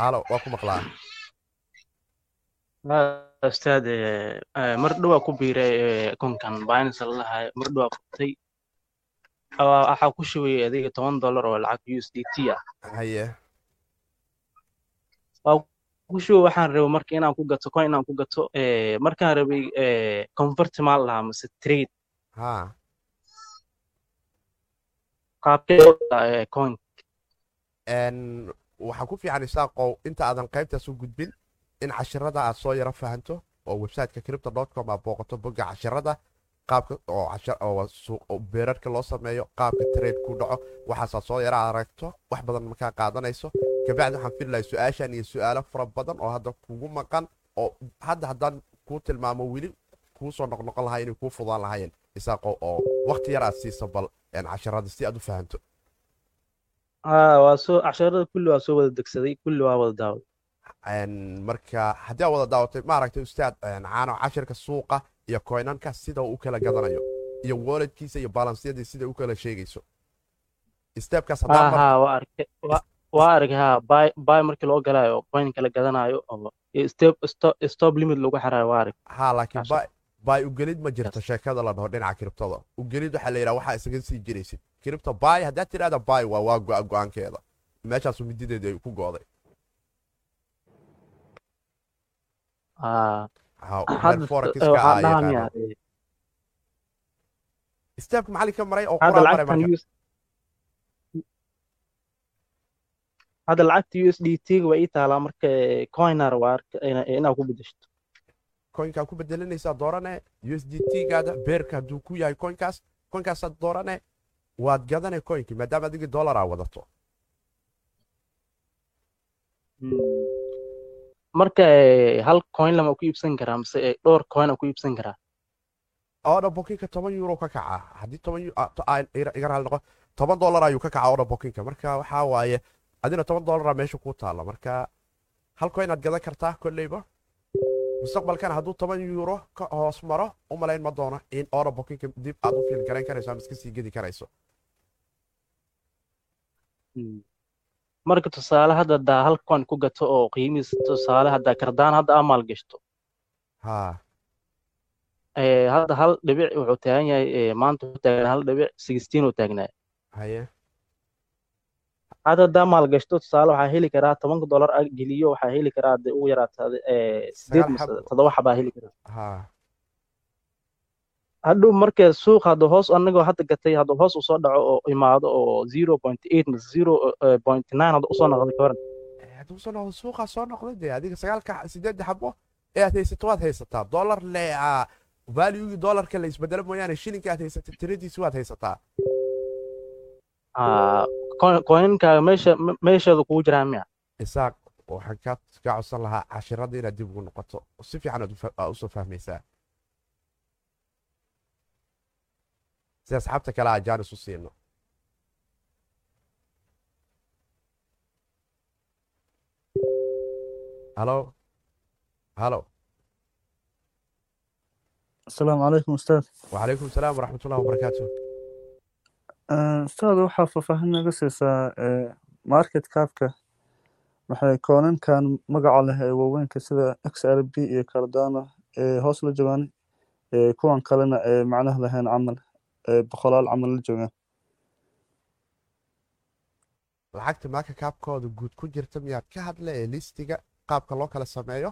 Halo. waa ku maqlaa ustaad mar dhowaa ku biiray konkan binance la lahayo mar dhowaa qabtay Waa- waxaa ku shubay adiga toban dollar oo lacag u s d t ah haye shubay waxaan rabay marka inaan ku gato coin inaan ku gato eh, markaan rabay eh, convert maal lahaa mase trade. Eh, waxaa ku fiican isaaqow inta aadan qaybtaas u gudbin in cashirada aad soo yaro fahanto oo websiteka cripto com aad booqato bogga cashirada qaabka oo beerarka loo sameeyo qaabka trade ku dhaco waxaasaad soo yaro aragto wax badan markaa qaadanayso kabacdi waxaan filahay su'aashan iyo su'aalo fara badan oo hadda kugu maqan oo hadda haddaan kuu tilmaamo weli kuu soo noqnoqon lahaa inay kuu fudaan lahaayeen isaaqow oo waqti yar aad siiso bal een, cashirada si aad u fahanto Ah, casharada kulli waa soo wada degsaday kulli waa wada daaway Een, marka haddii aad wada daawatay ma aragtay ustaad caano cashirka suuqa iyo koynanka sida uu kala gadanayo iyo walletkiisa iyo balansyadii sida u kala sheegayso aha waa arkay ha buy buy markii loo galaayo coin kala gadanayo oo stop limit lagu xiraayo waa arkay haa laakiin bay ugelid ma jirto sheekada la dhaho dhinaca kiribtada ugelid waxaa la yidhaha waxaa isaga sii jiraysid. Kiribta bay haddaad tidhahda bay waa waa go- go'aankeeda meeshaasu midideedu ay ku go'day Ha- stepka macalinka maray? Oo quraan maray marka hadda lacagta USDT ga waa ii taalaa marka coinar waa arka ina- inaa ku bedeshto. Coinkaa ku bedelanaysaa doorane usdt-gaada beerka hadduu ku yahay coinkaas coinkaasaad doorane waad gadane coinkii maadaama adigii dollaraa wadato. Marka eh, hal coin lama ku iibsan karaa mise eh, dhowr coin ku iibsan karaa? Oodha bokinka toban euro ka kaca. Haddii toban ah, ah, iga raali noqo. Toban dollar ayuu ka kaca oodha bokinka marka waxaa waaye adina toban dollaraa meesha kuu taalla marka hal coinaad gadan kartaa kolleyba mustaqbalkana hadduu toban euro ka hoos maro u malayn ma doono in oodha bokinka dib aad u fiil garayn karayso ama iska sii gedi karayso. Hmm. marka tusaale hadda haddaa hal coin ku gato oo qiimihiisa tusaale haddaa kardaan hadda aa maalgashto haa. Eh, hadda hal dhibic wuxuu taagan yahay eh, maanta wuxuu taagan hal dhibic sixteen uu taagnaa haye hadda maalgashto tusaale waxaa heli karaa tobanka dollar geliyo waxaa heli karaa hadda ugu yaraata eh, sideed xabaa heli karaa. Hadhow marka suuq hadduu hoos anagoo hadda gatay hadduu hoos u soo dhaco oo imaado oo zero point eight mise zero point nine hadda u soo noqday ka waran hadduu soo noqdo suuqaa soo noqday dee adiga sagaalka sideedda xabo ee aad haysato waad haysataa. Dollar le valuegii dollarka la isbedelo mooyaane shilinka aad haysatay tiradiisi waad haysataa Coinkaaga meesha me- meesheedu kugu jiraa miya isaaq waxaan kaa codsan lahaa cashirada inaad dib ugu noqoto si fiican aad u soo fahmaysaa si asxaabta kale aa jaanis u siino halo halo asalaamu calaykum ustaad wacalaykum salaam waraxmatullahi wabarakaatu ustaad waxaa faahfaahin naga siisaa market capka maxay koonankan magaca leh ee waaweynka sida xrb iyo cardano ee hoos la joogaan ee kuwan kalena ee macnaha lahayn camal ee boqolaal camal la joogaan. Lacagta marka kaabkooda guud ku jirta miyaad ka hadla ee listiga qaabka loo kala sameeyo?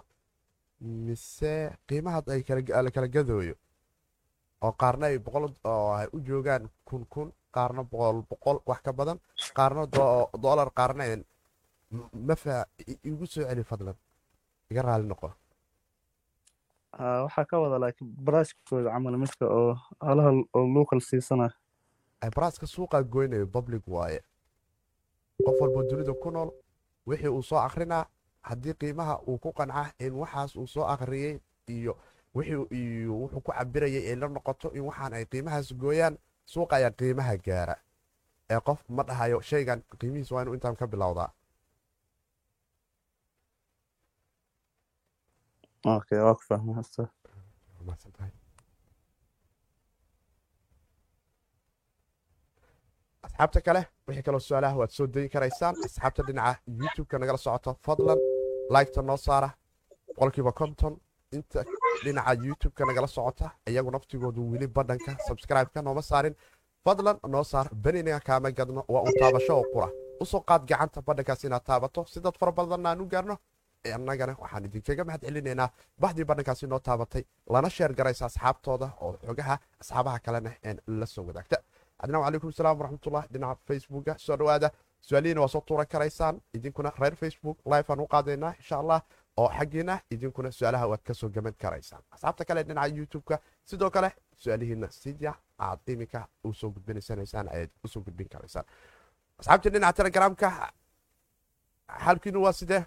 Mise qiimaha ay la kala gadooyo? Oo qaarna ay boqol oo ay u joogaan kun kun qaarna boqol boqol wax ka badan qaarna dollar qaarna mafa igu soo celi fadlan iga raali noqo. Waxaa ka wada laakiin baraaskooda camal midka oo halaha oo local siisana baraaska suuqaa goynayo public waaye. Qof walbo dunida ku nool wixii uu soo akrinaa haddii qiimaha uu ku qanca in waxaas uu soo akhriyey iyo wuxuu ku cabirayay ay la noqoto in waxaan ay qiimahaas gooyaan suuqa ayaa qiimaha gaara ee qof ma dhahayo shaygan qiimihiis waa inuu intaan ka bilowdaa. Asxaabta kale wixii kaloo su'aalaha waad soo dayin karaysaan. Asxaabta dhinaca youtube-ka nagala socoto. Fadlan liketa noo saara. Boqolkiiba konton. Inta dhinaca youtube-ka nagala socota iyagu naftigoodu weli badhanka subscribe-ka nooma saarin. Fadlan noo saar benina kaama gadno waa un taabasho oo qura. Usoo qaad gacanta badhankaas inaad taabato. Si dad fara badanna u gaarno annagana waxaan idinkaga mahad celinaynaa bahdii badhankaasi noo taabatay. Lana sheer asxaabtooda oo xogaha asxaabaha kalena la soo wadaagta. Adna wacalaykum asalaam waraxmatullah. Dhinaca facebooka soo dhowaada su'aalihiina waa soo tuuran karaysaan idinkuna reer facebook live aan u qaadaynaa insha allah oo xaggiina idinkuna su'aalaha waad ka soo gaman karaysaan. Asxaabta kale dhinaca youtube-ka sidoo kale su'aalihiina sida aad iminka u soo gudbinaysanaysaan ayaad u soo gudbin karaysaan. Asxaabta dhinaca telegramka xaalkiinu waa sidee?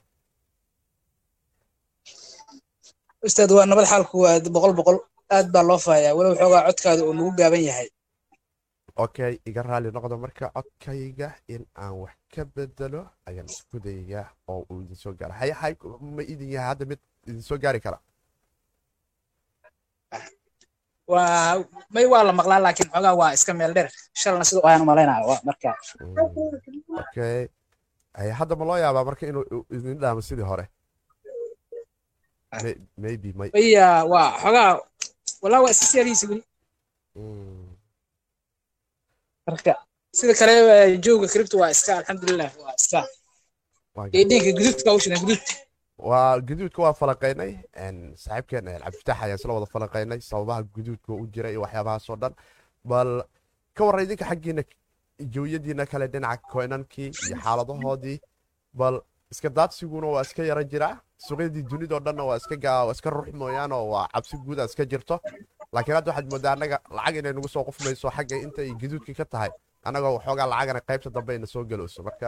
Ustaad waa nabad xaalku waa boqol boqol. Aad baa loo faayaa. Walow xoogaa codkaada uu nagu gaaban yahay okay iga raali noqdo marka codkayga in aan wax ka bedelo ayaan isku dayayaa oo uu idin soo gaara hay hay ma idin yahay hadda mid idin soo gaari kara. May waa la maqlaa laakiin xoogaa waa iska meel dheer. Shalna siduu ayaan u malaynaya waa marka. Okay. Hadda ma loo yaabaa marka inuu idin dhaamo sidii hore? Maybe may iya waa xoogaa walaa waa iska siyaadiisa weli marka sida kale jooga cripto waa iska alxamdulilah waa iska. Dhiigga guduudka u shidan guduud. Waa guduudka waa falanqaynay saaxiibkeen cabdifitaax ayaan isla wada falanqaynay sababaha guduudka u jira iyo waxyaabahaasoo dhan. Bal ka warran idinka xaggiina jawiyadiina kale dhinaca koynankii iyo xaaladahoodii. Bal iska daadsiguna waa iska yara jiraa. Suuqyadii dunidao dhanna waa iska iska rux mooyaan oo waa cabsi guud iska jirto laakiin hadda waxaad moodaa annaga lacag inay nagu soo qufmayso xagga inta ay gaduudkii ka tahay annagoo waxoogaa lacagana qaybta dambe ayna soo galowso. Marka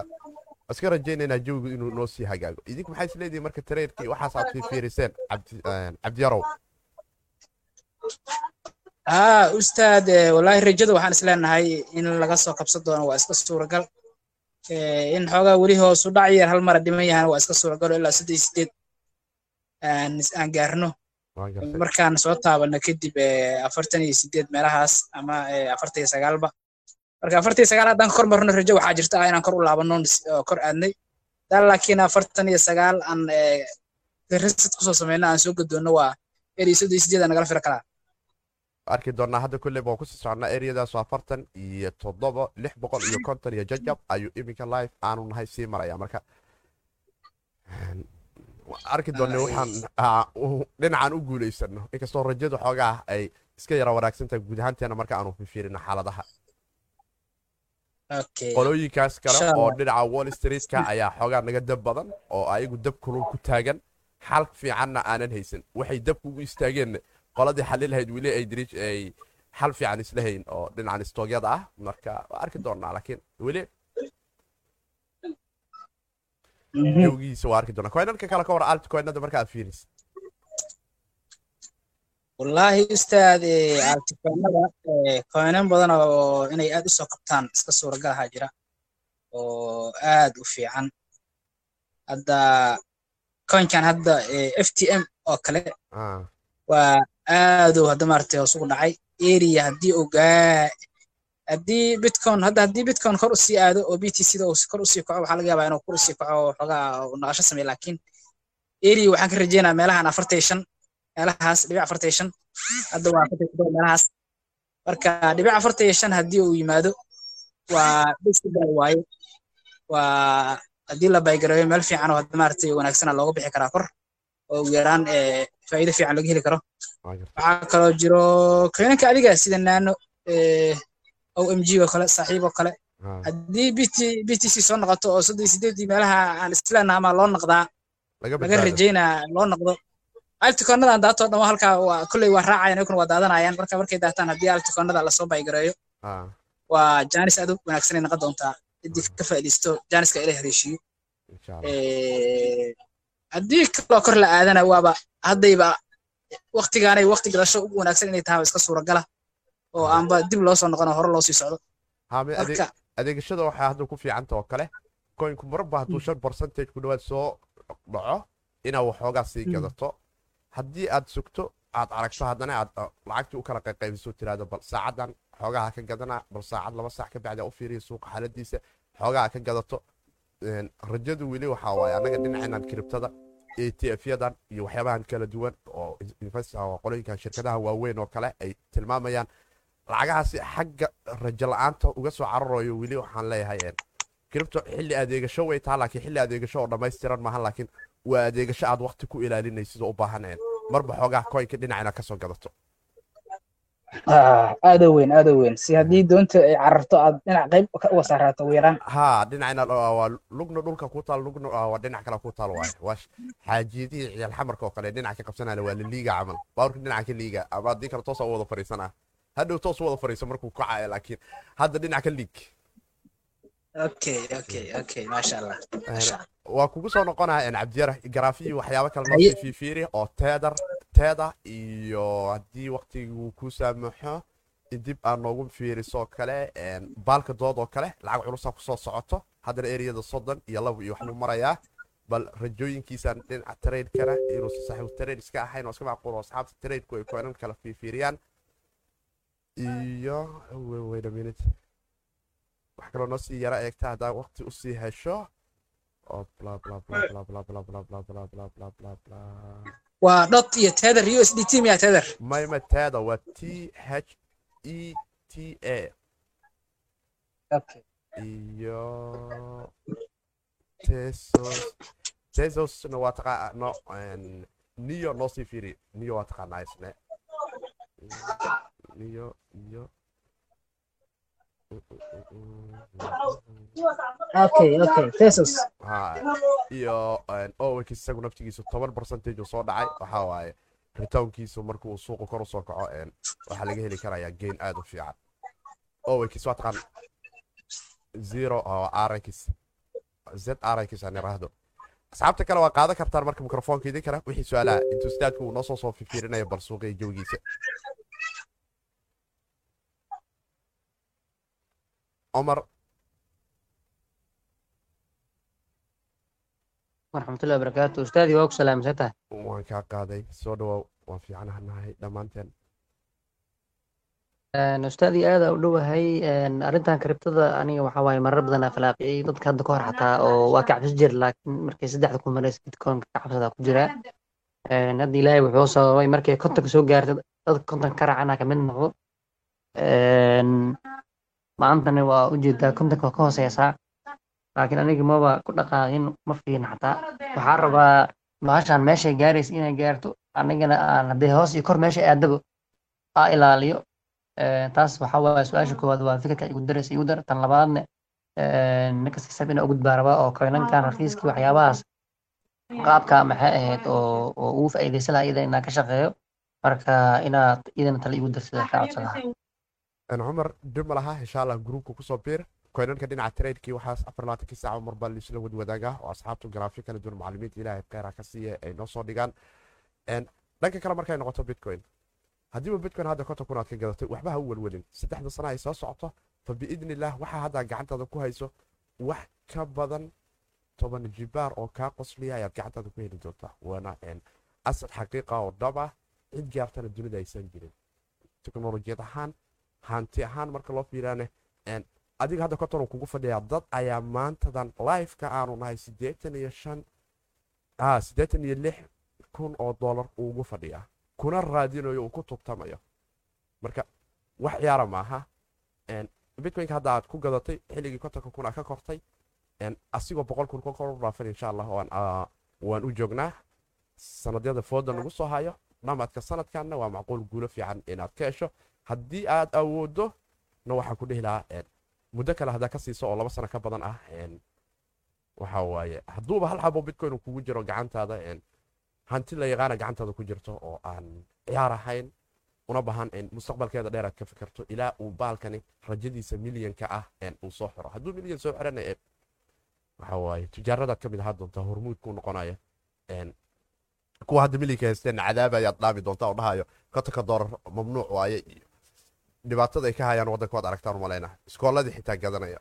iska rajaynaynaa jawigu inuu noo sii hagaago. Idinku maxay isleedihin marka tareerkii waxaas aad fiiriseen cabdiyarow haa ustaad wallaahi rajada waxaan isleenahay in laga soo kabsan doono waa iska suuragal. In xoogaa weli hoosu dhac yar hal mara dhiman yahana waa iska suuragal ilaa saddeed sideed aan gaarno markaan soo taabano kadib afartan iyo sideed meelahaas ama afartan iyo sagaalba marka afartan iyo sagaal haddaan kor marno rajo waxaa jirta ah inaan kor u laabano kor aadnay. Dan laakiin afartan iyo sagaal aan resid ku soo sameyno aan soo gadoonno waa eri soddon iyo sideed aan nagala fira karaa. Arki doonaa hadda kulley baan ku sii socnaa ereyadaas afartan iyo toddoba lix boqol iyo konton iyo jajab. Ayuu iminka live aanu nahay sii maraya marka arki doonne waxaan dhinacan u guulaysano inkastoo rajadu xoogaa ay iska yara wanaagsantahay guud ahaanteena marka aanu fifiirino xaaladaha. Qolooyinkaas kale oo dhinaca wall streetka [LAUGHS] ayaa xoogaa naga dab badan oo ayagu dab kulul ku taagan. Xal fiicanna aanan haysan. Waxay dabku ugu istaageen qoladii xalil lahayd weli ay diri ay xal fiican isla hayn oo dhinacan istoogyada ah. Marka waa arki doonaa laakiin weli jawgiisa waa arki doonaa koynanka kale ka war alt koynada marka aad fiirisid wallaahi ustaad altikoynada koynan badan oo inay aad u soo qabtaan iska suuragalaha jira. Oo aad u fiican. Hadda koynkan hadda f t m oo kale waa aaduu hadda maaragtay hoos ugu dhacay. Area haddii uu gaa haddii bitcoin hadda haddii bitcoin kor u sii aado oo btc da uu kor u sii kaco waxaa laga yaabaa inuu kor u sii kaco oo xoogaa uu naqasho sameeyo laakiin area waxaan ka rajeynaa meelahan afartan iyo shan meelahaas dhibic afartan iyo shan hadda waa afartan iyo meelahaas. Marka dhibic afartan iyo shan haddii uu yimaado waa baseball waaye. Waa haddii la baygareeyo meel fiican oo hadda maaragtay wanaagsana looga bixi karaa kor oo ugu yaraan eh, faa'iido fiican laga heli karo. Waxaa kaloo jiro keenanka adiga sida nano eh, omg oo kale saaxiib oo kale. Ha, haddii bt btc soo noqoto oo soddon sideedii meelaha aan isleenaha ama loo noqdaa? Laga rajeynaa loo noqdo. Altikonadan daatoo dhan halkaa waa kolley waa raacayaan iyaguna waa daadanayaan. Marka markay daataan haddii altikonada la soo baygareeyo waa jaanis aad u wanaagsanay noqon doontaa. Ciddii ka faa'iidaysto jaaniska ila haleeshiiyo insha allah. Eh, haddii kaloo kor la aadana waaba haddayba waktigaanay wakti gadasho ugu wanaagsan inay tahay iska suuragala oo aanba dib loo soo noqono hore loo sii socdo. Adeegashada waxaa hadda ku fiicanta oo kale coinku marba hadduu shan percentage ku dhawaad soo dhaco inaad waxoogaa sii Mm. gadato. Haddii aad sugto aad aragto haddana aad uh, lacagtii u kala qayqaybiso tiraahdo bal saacadan xoogaha ka gadana bal saacad laba saac ka bacdi u fiiriya suuqa xaaladiisa xoogaha ka gadato. Rajadu weli waxaa waaye annaga dhinacinan kiribtada atf-yadan iyo waxyaabahan kala duwan oo qolooyinkan shirkadaha waaweyn oo kale ay tilmaamayaan lacagahaasi xagga rajo la'aanta uga soo cararayo weli waxaan leeyahay kiribto xilli adeegasho way taha laakiin xilli adeegasho oo dhammaystiran maahan laakiin waa adeegasho aad waqti ku ilaalinaysid oo u baahan marba xoogaa coinka dhinacina ka soo gadato. Aad u weyn aad u weyn. Si haddii doonta ay cararto aad dhinac qayb uga saaraato ugu yaraan haa dhinacina waa waa lugna dhulka ku taal lugna waa dhinac kale ku taal waaye waa xaajiyadihii ciyaal xamarka oo kale dhinac ka qabsanaya waa liliiga camal. Baawrka dhinaca ka liiga ama haddii kale toos u wada fariisanaa hadhow toos wada fariiso markuu kacaya laakiin hadda dhinac ka liig okay okay okay maasha allah maasha allah waa kugu soo noqonaya kale noo Haye. sii fiifiiri oo teedar teeda iyo haddii waqtigu ku saamaxo in dib aad noogu fiiriso kale baalka dood oo kale lacag culusaa ku soo socoto haddana ereyada soddon iyo labo iyo waxbuu marayaa bal rajooyinkiisaan dhinaca traydkana inuusan saaxiibu trayd iska ahayn oo iska macquul oo asxaabta traydku ay koonan kala fiifiiriyaan iyo wait a minute wax kaloo noo sii yaro eegta haddaa waqti u sii hesho waa dhot iyo tether u s d t miya tether mayma tether waa t h e t a iyo tesos tesosna waa taqaa no niyo noo sii fiiri niyo waa taqaanaa isne iyo ha iyo owek isagu naftigiisu toban percentage uu soo dhacay waxaa waaye ritownkiisu markuu suuqa kor u soo kaco een, waxaa laga heli karayaa gain aad u fiican owekis waa taqaan zero oo rx z rx aan iraahdo asxaabta kale waa qaadan kartaan marka mikrofoonka idin kara wixii su'aalaha intuu staadku uu noo soo soo fifiirinaya bal suuqa iyo jawigiisa عمر ورحمة الله وبركاته أستاذي وأوك سلامسته وان كا قادي سو دواو وان في عنها نهاي دمانتين أستاذي آذا أولو هاي أرنتان كريبتدا أني وحاواي مرة بدنا فلاقي ضد كان دكور حتى واكع بسجر لكن مركي سدح دكو مريس دكون كعبسدا كجرا نادي إلهي وحو سواي مركي كنتك سو قارت ضد كنتن كرعنا كمن نحو maantana waa u jeedaa kontonka waa ka hooseysaa laakiin aniga maba ku dhaqaaqin ma fiirin xataa. Waxaa rabaa bahashan meeshay gaaraysa inay gaarto anigana aan haddee hoos iyo kor meesha aadabo aa ilaaliyo. Taas waxaa waaye su'aasha koowaad waa fikirka igu daraysa igu dar. Tan labaadna ninkas xisaab inaa ugu gudbaa rabaa oo koynankan rakiiskii waxyaabahaas qaabka maxay ahayd oo oo ugu faa'iidaysan lahaa iyada inaa ka shaqeeyo. Marka inaad iyadana tala igu darsida kaa codsada. een, cumar dhib ma laha insha allah gruupka ku soo biir. Koynanka dhinaca traydkii waxaas afar labaatankii saaca mar baa laisla wadwadaagaa oo asxaabtu garaafi kala duwan macallimiinta ilaahay kheyra ka siiya ay noo soo dhigaan. Dhanka kale markay noqoto bitcoin. Haddiiba bitcoin hadda konton kun aad ka gadatay waxba ha u welwelin. Saddexda sana ay soo socoto fa biidni illah waxaa hadda gacantaada ku hayso wax ka badan toban jibaar oo kaa qosliya ayaad gacantaada ku heli doontaa waana asad xaqiiqa oo dhab ah cid gaartana dunida aysan jirin. Teknolojiyad ahaan hanti ahaan marka loo fiiraane adiga hadda koton kugu fadhiyaa dad ayaa maantadan lifeka aanu nahay siddeetan iyo shan siddeetan iyo lix kun oo dollar uugu fadhiyaa. Kuna raadinayo uu ku tubtamayo. Marka wax ciyaara maaha bitcoynka hadda aad ku gadatay xilligii kontonka kun aa ka kortay asigoo boqol kun ka kor dhaafan insha allah waan u joognaa. Sanadyada fooda nagu soo hayo dhamaadka sanadkanna waa macquul guulo fiican inaad ka hesho haddii aad awoodo na waxaan ku dhihi lahaa muddo kale haddaa ka siiso oo laba sano ka badan ah waxa waaye hadduuba hal xabo bitcoin kugu jiro gacantaada hanti la yaqaana gacantaada ku jirto oo aan ciyaar ahayn una baahan mustaqbalkeeda dheer aad ka fikirto ilaa uu baalkani rajadiisa milyanka ah uu soo xiro. Hadduu milyan soo xirana waxa waaye tijaaradaad ka mid ahaa doontaa hormuudkuu noqonaya kuwa hadda milyanka haysteen cadaaba ayaad dhaami doontaa oo dhahayo kotonka doolar mamnuuc waaye iyo dhibaatada ay ka hayaan waddanka waad aragtaan umalayna iskooladii xitaa gadanaya.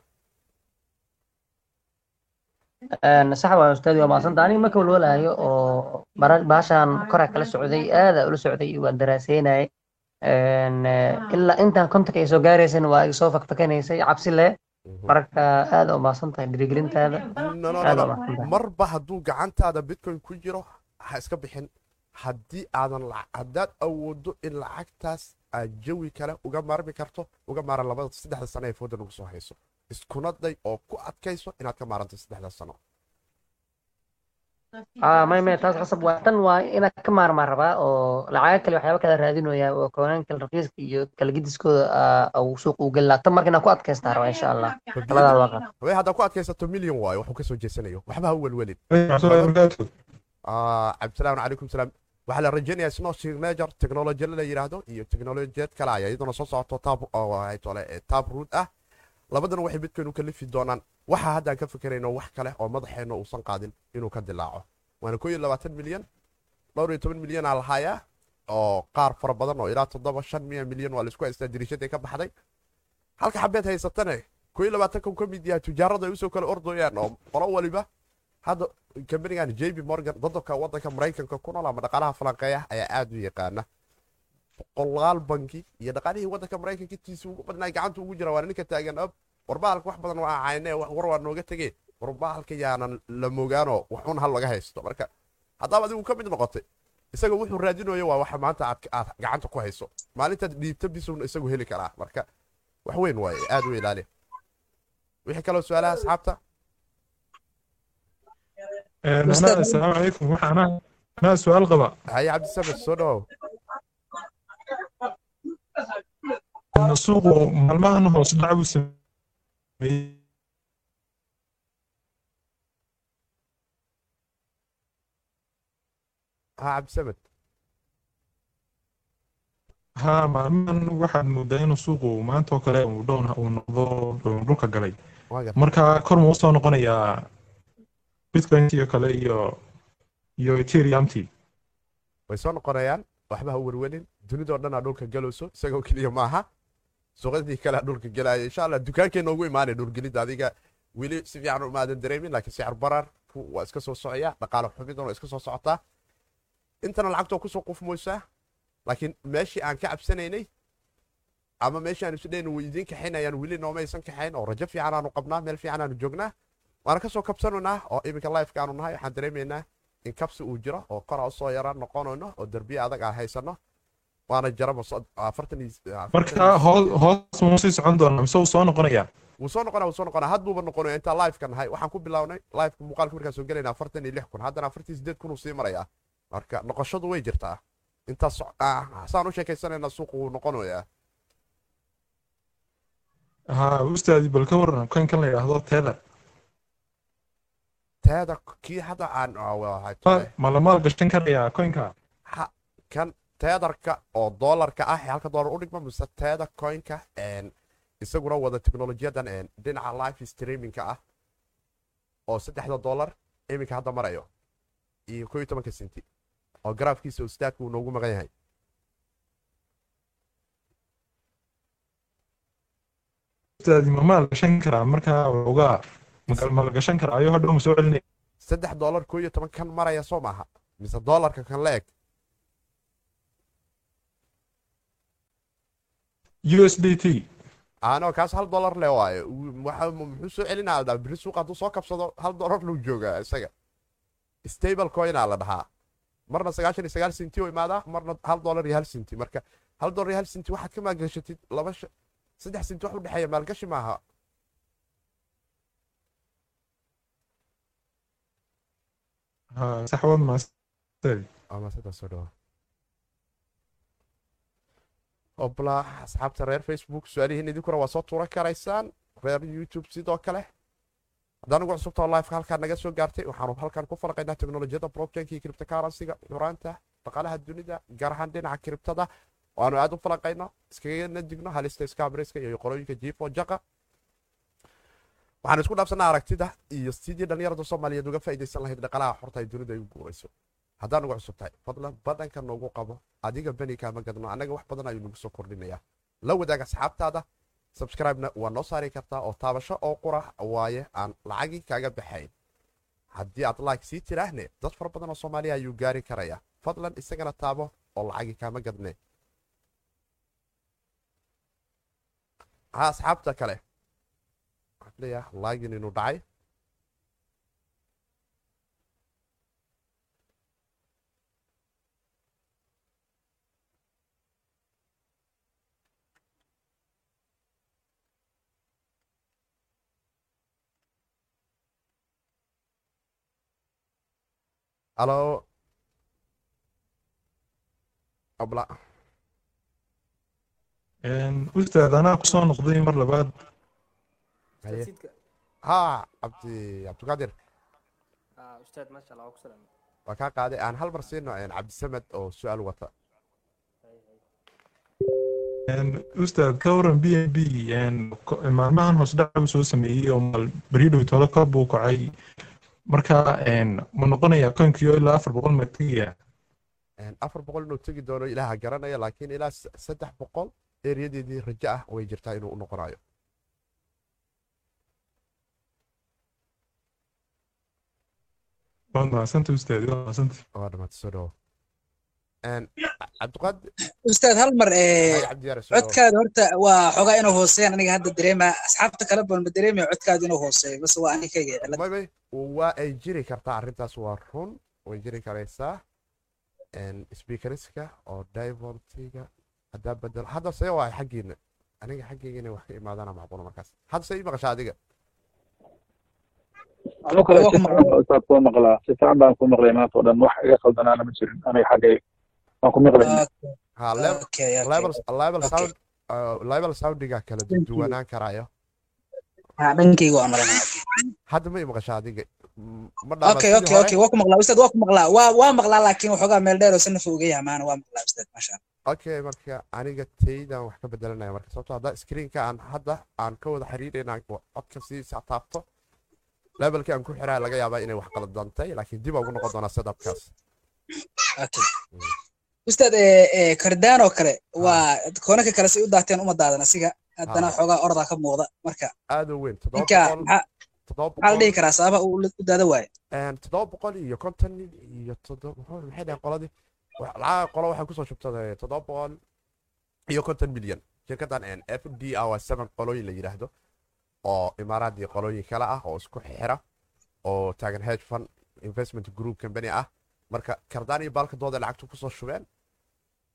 Sax waa ustaadi waa mahadsanta aniga marka walwalaayo oo baashaan koraa kala socday aada ula socday waan daraaseynayay. Ilaa intaan kontonka ay soo gaaraysana waa ay soo fakfakanaysay cabsi leh. Marka aada u mahadsan tahay dhiirigelintaada. Aada u mahadsan tahay. Marba hadduu gacantaada bitcoin ku jiro ha iska bixin haddii aadan haddaad awoodo in lacagtaas aad jawi kale uga maarmi karto uga maaran labada saddexda sano ee fooda nagu soo hayso. Iskuna day oo ku adkayso inaad ka maaranto saddexda sano. May may taas qasab waa tan waa inaad ka maarmaa rabaa oo lacaga kale waxyaaba kala raadinaya oo koonaan kale raqiiska iyo kala gediskooda uu suuq u gelaa tan marka inaad ku adkaystaa rabaa insha allah. Labadaada waa qab haddaad ku adkaysato milyan waayo waxuu ka soo jeesanayo. Waxba ha welwelin cabdisalaam calaykum salaam waxaa la rajaynayaa snow signature technology la yidhaahdo iyo technolojiyad kale aya iyaduna soo socoto tab root ah labadana waxay bitcoin u kalifi doonaan waxa haddaan ka fikerayno wax kale oo madaxeenna uusan qaadin inuu ka dilaaco waana koo iyo labaatan milyan dhowr iyo toban milyan aa lahayaa oo qaar fara badan oo ilaa toddoba shan miya milyan waa la isku haystaa diriishadii ka baxday halka xabeed haysatane koo iyo labaatanka ka mid yahay tujaarada ay u soo kala ordoyaan oo qolo waliba hadda kambanigan j b morgan dadabka wadanka maraykanka ku nool ama dhaqaalaha falanqeeya ayaa aada u yaqaana. Boqolaal banki iyo dhaqaalihii wadanka maraykanka intiisa ugu badnaa gacanta ugu jira waana ninka taagan ab warbaalka wax badan waa cayne war waa nooga tegee warbaalka yaanan la mogaanoo waxun hal laga haysto. Marka haddaaba adigu ka mid noqotay isaga wuxuu raadinayo waa waxa maanta aad gacanta ku hayso. Maalintaad dhiibta bisowna isagu heli karaa. Marka wax weyn waaye aada u ilaali. Wixii kaloo su'aalaha asxaabta asalaamu calaykum waxaana anaa su'aal qaba. Haye cabdisamed soo dhawow. Suuqu maalmahan hoos dhac buu sameeyey. Ha cabdisamed ha maalmahan waxaad moodaa inuu suuqu maanta oo kale uu dhown uu noqdo dhulka galay. Marka kor ma u soo noqonayaa bitcointii kale iyo iyo ethereumtii way soo noqonayaan waxba ha werwelin dunidoo dhan aa dhulka galayso isagoo keliya maaha suuqadii kale aa dhulka gelaya. Insha allah dukaankeenna ugu imaanay dhulgelidda adiga. Weli si fiican umaadan dareemin laakiin sicir bararku waa iska soo socaya. Dhaqaale xumiduna waa iska soo socotaa intana lacagtoo ku soo qufmoysaa laakiin meeshii aan ka cabsanaynay ama meeshii aan isudhayn way idiin kaxaynayaan weli noomaysan kaxayn oo rajo fiican aanu qabnaa meel fiican aanu joognaa waana ka soo kabsanaynaa oo iminka lifeka aanu nahay waxaan dareemaynaa in kabsi uu jiro oo kora u soo yara noqonayno oo derbiya adag aan haysano waana jaraba marka hoos muu sii socon doonaa mise uu soo noqonayaa? Wuu soo noqonaa wuu soo noqonaa. Hadduuba noqonaya intaa lifeka nahay waxaan ku bilownay lifeka muuqaalka markaan soo gelayna afartan iyo lix kun. Haddana afartan sideed kun uu sii marayaa. Marka noqoshadu way jirtaa. Intaas saan u sheekaysanayna suuqu wuu noqonayaa ha ustaadi bal ka waran koynkan la yidhaahdo tether teeda kii hadda aan ma la karayaa koynka kan teedarka oo doolarka ah ee halka doolar u dhigma mise teeda coinka isaguna wada teknolojiyadan dhinaca life streamingka ah oo saddexda doolar iminka hadda marayo. Iyo iyo tobanka senti. Oo garaafkiisa ustaadka uu noogu maqan yahay. Ustaadi ma maal gashan karaa? Markaa ogaa ma la gashan karaa ayuu hadhow ma soo celinaya saddex doolar koo iyo toban kan maraya soo maaha mise doolarka kan la eg u s d t ano kaas hal dollar le waayo muxuu soo celinaa biri suuqa hadduu soo kabsado hal dollar luu joogaa isaga stable coinaa la dhahaa marna sagaashan iyo sagaal senti oo imaadaa marna hal dollar iyo hal senti marka hal dollar iyo hal senti waxaad ka maalgashatid laba saddex senti wax u dhexeeya maalgashi maaha sax waa maasay maasada soo dhawa obla asxaabta reer facebook su'aalihiin idinkuna waa soo tuuran karaysaan reer youtube sidoo kale? Haddaan ugu cusubta lifeka halkaan naga soo gaartay waxaanu halkan ku falaqaynaa teknolojiyadda blockchainka iyo cryptocurrency-ga xuraanta dhaqaalaha dunida gaar ahaan dhinaca kriptada oo aad u falaqayno iskagana digno halista scabriska iyo qorooyinka jifo jaqa waxaan isku dhaafsanaa aragtida iyo sidii dhallinyarada soomaaliyeed uga faa'iidaysan lahayd dhaqaalaha xorta ay dunida ay u guurayso. Haddaan ugu cusub fadlan badhanka noogu qabo adiga beni gadno annaga wax badan ayuu nagu soo kordhinayaa la wadaag asxaabtaada subscribe-na waa noo saari kartaa oo taabasho oo qura waaye aan lacagii kaaga baxayn. Haddii aad like sii tiraahne dad fara badan oo soomaaliya ayuu gaari karayaa fadlan isagana taabo oo lacagii kaama gadne. Asxaabta kale waxaan leeyahay laagin inuu dhacay abla ustaad anaa ku soo noqday mar labaad ha cabdi cabdiqaadir ustaad maasha allah waa kaa qaaday. Aan hal mar siino cabdisamed oo su'aal wata. Ustaad ka waran b n b maalmahan hoos dhaca uu soo sameeyey oo maal beriidhow tolo kor buu kacay marka ma noqonayaa koonkiyo ilaa afar boqol ma tegaya afar boqol inuu tegi doono ilaaha garanaya laakiin ilaa saddex boqol eeriyadeedii rajo ah way jirtaa inuu u noqonayo waad mahadsanta ustaad waad mahadsanta waa dhamaata soo dhawo ustaad hal mar codkaada horta waa xogaa inuu hooseeyaan aniga hadda dareema asxaabta kale badan ma dareemaya codkaada inuu hooseeyo base waa aniga kayga cilad may may waa ay jiri kartaa arrintaas waa run way jiri karaysaa speakeriska oo divoltiga haddaa bedel hadda see waay xaggiina aniga xaggayga inay wax ka imaadana macquula markaas. Hadda see ii maqashaa adiga anuu kale si fiican baan ustaad kuu maqlaa si fiican baan kuu maqlay maanta oo dhan wax iga khaldanaana ma jirin aniga xaggay waan ku maqlay ha level level sound level soundiga kala duwanaan karaayo hadda ma ii maqashaa adiga ma okay okay okay. Waa ku maqlaa ustaad waa ku maqlaa waa waa maqlaa laakiin waxoogaa meel dheer oo sanaf uga yahay maana waa maqlaa ustaad maasha okay marka aniga taydan wax ka bedelanaya marka sababto hadda screenka aan hadda aan ka wada xiriirayna codka sii taabto levelkii aan ku xiraa laga yaabaa inay wax qaladantay laakiin dib ugu noqon doonaa setupkaas. Okay ustaad kardaan oo kale waa koonanka kale say u daateen uma daadan asiga. Haddana xoogaa ordaa ka muuqda marka. Aad u weyn maxaa la dhihi karaa sababa u daada waaye toddoba boqol iyo konton iyo maxay dhahen qoladii? Lacag qolo waxay ku soo shubtay toddoba boqol iyo konton milyan shirkadan f d a waa seven qolooyin la yidhaahdo oo imaaraadii qolooyin kale ah oo isku xira oo taagan hedge fund investment group company ah. Marka kardaan iyo baalkadooda lacagtu ku soo shubeen.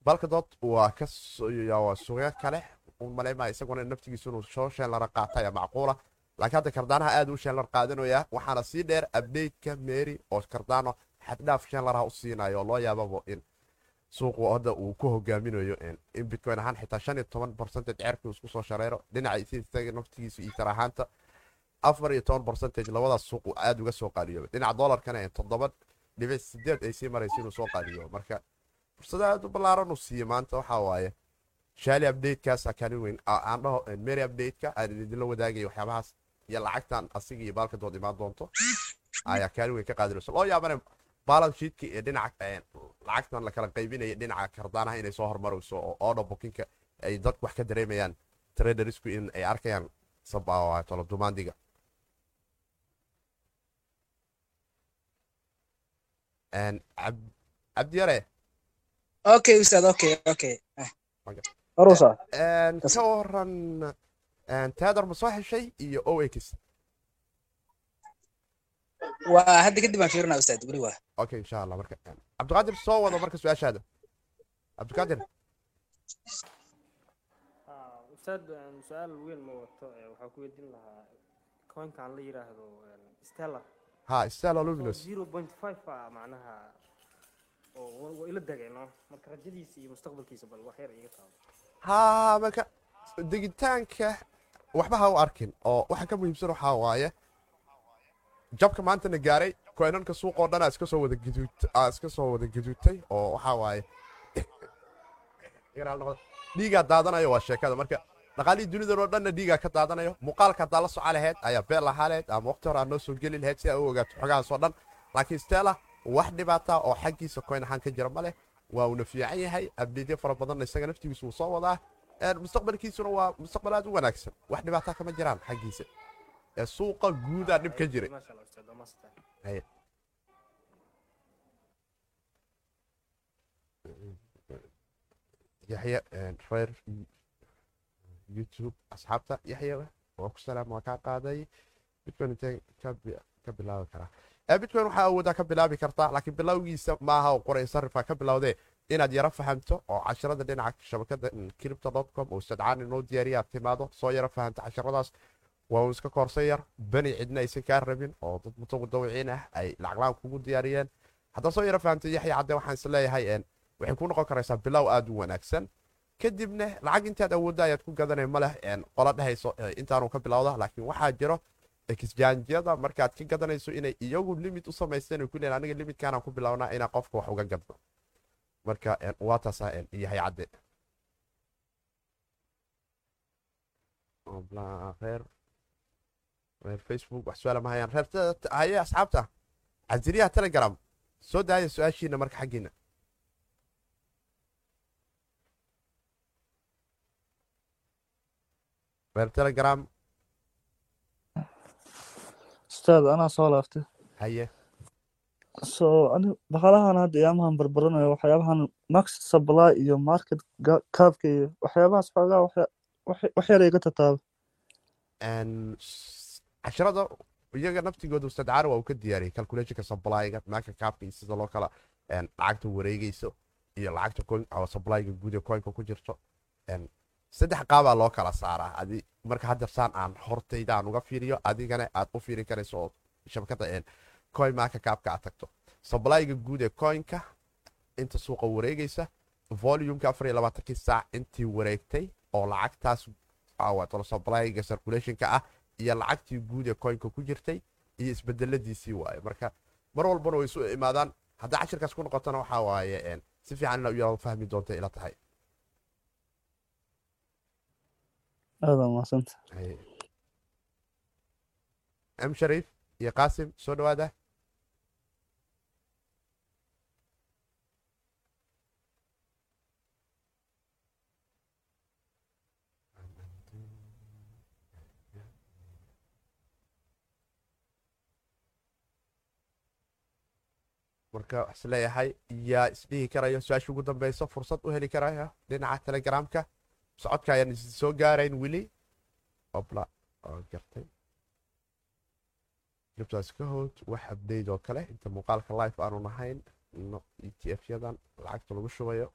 Baalkadood waa suuqyo kale. Maleymaa isaguna naftigiisu inuu soo sheenlara qaataya macquula. Laakiin hadda kardaanaha aad u sheenlar qaadanaya waxaana sii dheer abdeytka mary oo kardaano xaddhaaf sheenlaraha u siinayo oo loo yaababo in suuqu hadda uu ku hogaaminayo in bitcoin ahaan xitaa shan iyo toban percentage ceerkii isku soo shareero. Dhinaca isaga naftigiisu ahaanta. Afar iyo toban percentage labadaas suuq uu aad uga soo qaaliyoobay dhinaca dollarkana toddoba dhibic sideed ay sii marayso inuu soo qaaliyo marka fursada aad u ballaaran uu siiye maanta waxaa waaye shaali updatekaas kaalin weyn. Aan dhaho mary updateka aan idinla wadaagaya waxyaabahaas iyo lacagtan asiga iyo baalkadood imaan doonto ayaa kaalin weyn ka qaadanayso loo yaabana balance sheetka iyo dhinaca lacagtan la kala qaybinaya dhinaca kardaanaha inay soo hormarayso oo order bookinka ay dadku wax ka dareemayaan tradersku in ay arkayaan tolodumaandiga cabdiyare okay ustaad okay okay arosa ka waran teater ma soo heshay iyo ox waa hadda kadib aan fiirinaa ustaad weli waa. Okay insha allah marka cabdiqaadir soo wado marka su'aashaada. Cabdiqaadir ustaad su'aal weyn ma wato. Waxaa ku weydiin lahaa coinkan la yiraahdo stella. Ha stella luminous. zero point five a macnaha oo waa ila dagayno marka rajadiisa iyo mustaqbalkiisa bal wax yar iga taabo. Ha marka degitaanka waxba ha u arkin oo waxa ka muhiimsan waxaa waaye jabka maantana gaaray koynanka suuqoo dhan iska soo wada gaduudtay oo waxaa waaye [LAUGHS] dhiigaa daadanayo waa sheekada. Marka dhaqaalihii dunidan oo dhanna dhiigaa ka daadanayo muuqaalka haddaa la soco laheyd ayaa beel lahaa laheyd ama waqti hore aad noo soo geli laheyd si aa u ogaato xogahaasoo dhan. Laakiin stella wax dhibaata oo xaggiisa koyn ahaan ka jira ma leh. Waa uuna fiican yahay abdeedyo fara badanna isaga naftigiisu wuu soo wadaa. Mustaqbalkiisuna waa mustaqbal aad u wanaagsan. Wax dhibaata kama jiraan xaggiisa ee suuqa guudaa dhib ka jiray yaxya reer youtube asxaabta yaxya waa ku salaam waa kaa qaaday. Bitcoin intee ka bilaabi karaa bitcoin waxaa awoodaa ka bilaabi kartaa laakiin bilowgiisa maaha oo qoray sarifka ka bilowdee inaad yaro fahamto oo casharada dhinaca shabakada cripto com oo sadcaan inoo diyaariya aad timaado soo yaro fahamto casharadaas waa uu iska koorsan yar bani cidna aysan kaa rabin oo dad mutawadaawiciin ah ay lacaglaan kugu diyaariyeen. Haddaa soo yaro fahamto yaxya cadde waxaan is leeyahay waxay ku noqon karaysaa bilow aad u wanaagsan. Kadibna lacag intaad awoodda ayaad ku gadanay ma leh qola intaanu ka bilowda laakiin waxaa jiro exjanjyada markaad ka gadanayso inay iyagu limit u samaysteen ku leeyihiin aniga limitkaanaan ku bilownaa inaan qofka wax uga gadno marka waa taasaa yahay cadde reer facebook wax su'aala ma hayaan reer haye asxaabta casiriyaha telegram. soo daaya su'aashiina marka xaggiina reer telegram. ustaad anaa soo laaftay haye so baqalahan hadda iyaamahan barbaranayo waxyaabahan max supply iyo market caabka iyo waxyaabahaas xoogaa wax yar iga tataaba casharada iyaga naftigooda ustadcaana waa uu ka diyaariyay calculationka supplyga market caabka iyo sida loo kala lacagta wareegeyso iyo lacagta supplyga guud ee coinka ku jirto saddex qaabaa loo kala saaraa adi marka hadda saan aan hortayda aan uga fiiriyo adigana aad u fiirin karayso oo shabakada coin marka kaabka aad tagto supplyga guud ee coinka inta suuqa wareegaysa volumeka afar iyo labaatankii saac intii wareegtay oo lacagtaas supplyga circulationka ah iyo lacagtii guud ee coinka ku jirtay iyo isbedeladiisii waaye. Marka mar walbana way isu imaadaan. Haddaa cashirkaas ku noqotona waxaa waaye si fiican ina u fahmi doonta ila tahay. M shariif iyo qaasim soo dhawaada marka wax is leeyahay yaa isdhihi karayo su'aasha ugu dambeyso fursad u heli karaya dhinaca telegramka socodka ayaan is soo gaarayn weli obla oo gartay. Jabtaas ka hood wax abdate oo kale. Inta muuqaalka life aanu nahayn e t f yadan lacagta lagu shubayo.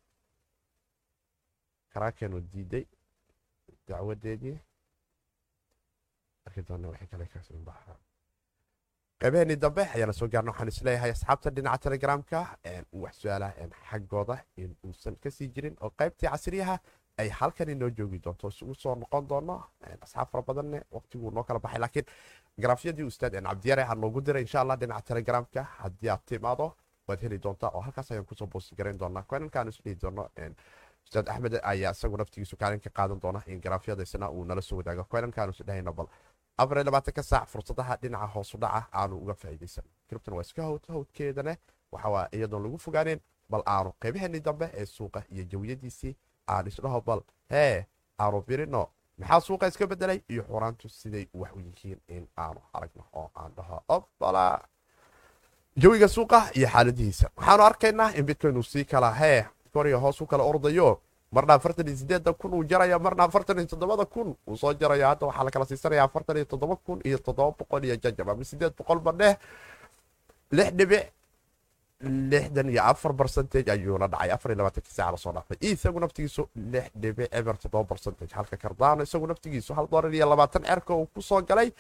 Karaakeenu diiday dacwadeedii. Arki doona wixii kale ka soo baxa qaybaheenii dambe ayaana soo gaarna waxaan is leeyahay asxaabta dhinaca telegramka wax su'aalaha xaggooda in uusan ka sii jirin oo qaybtii casriyaha ay halkan inoo joogi doonto. Isugu soo noqon doono asxaab fara badanne waqtiguu noo kala baxay laakiin garaafyadii ustaad cabdiyaare ha noogu diray insha allah dhinaca telegramka haddii aad timaado waad heli doontaa oo halkaas ayaan ku soo boosti doonaa. Koynankaan isdhihi doono ustaad axmed ayaa isagu naftigiisu kaalin ka qaadan doona in garaafyadaisna uu nala soo wadaago. Koynankaan isdhahayna bal afar labaatanka saac fursadaha dhinaca hoosu dhaca aanu uga faa'iidaysan. Kribtan waa iska howd howdkeedane waxawaa iyadoon lagu fogaaneen bal aanu qaybaheenii dambe ee suuqa iyo jawiyadiisii aan isdhaho bal hee aanu birino. Maxaa suuqa iska bedelay iyo xuraantu siday wax u yihiin in aanu aragno oo aan dhaho obala jawiga suuqa iyo xaaladihiisa waxaanu arkaynaa in bitcoin uu sii kala hee koriya hoos kala ordayo marna afartan iyo sideeda kun uu jaraya marna afartan iyo toddobada kun uu soo jaraya hadda waxaa la kala siisanaya afartan iyo toddoba kun iyo toddoba boqol iyo jajab. Ama sideed boqol badheh lix dhibic lixdan iyo afar barcentage ayuuna dhacay. Afar iyo labaatankii saaca la soo dhaafay. Isagu naftigiisu lix dhibic eber toddoba barcentage halka kardano isagu naftigiisu hal doolar iyo labaatan cerka uu ku soo galay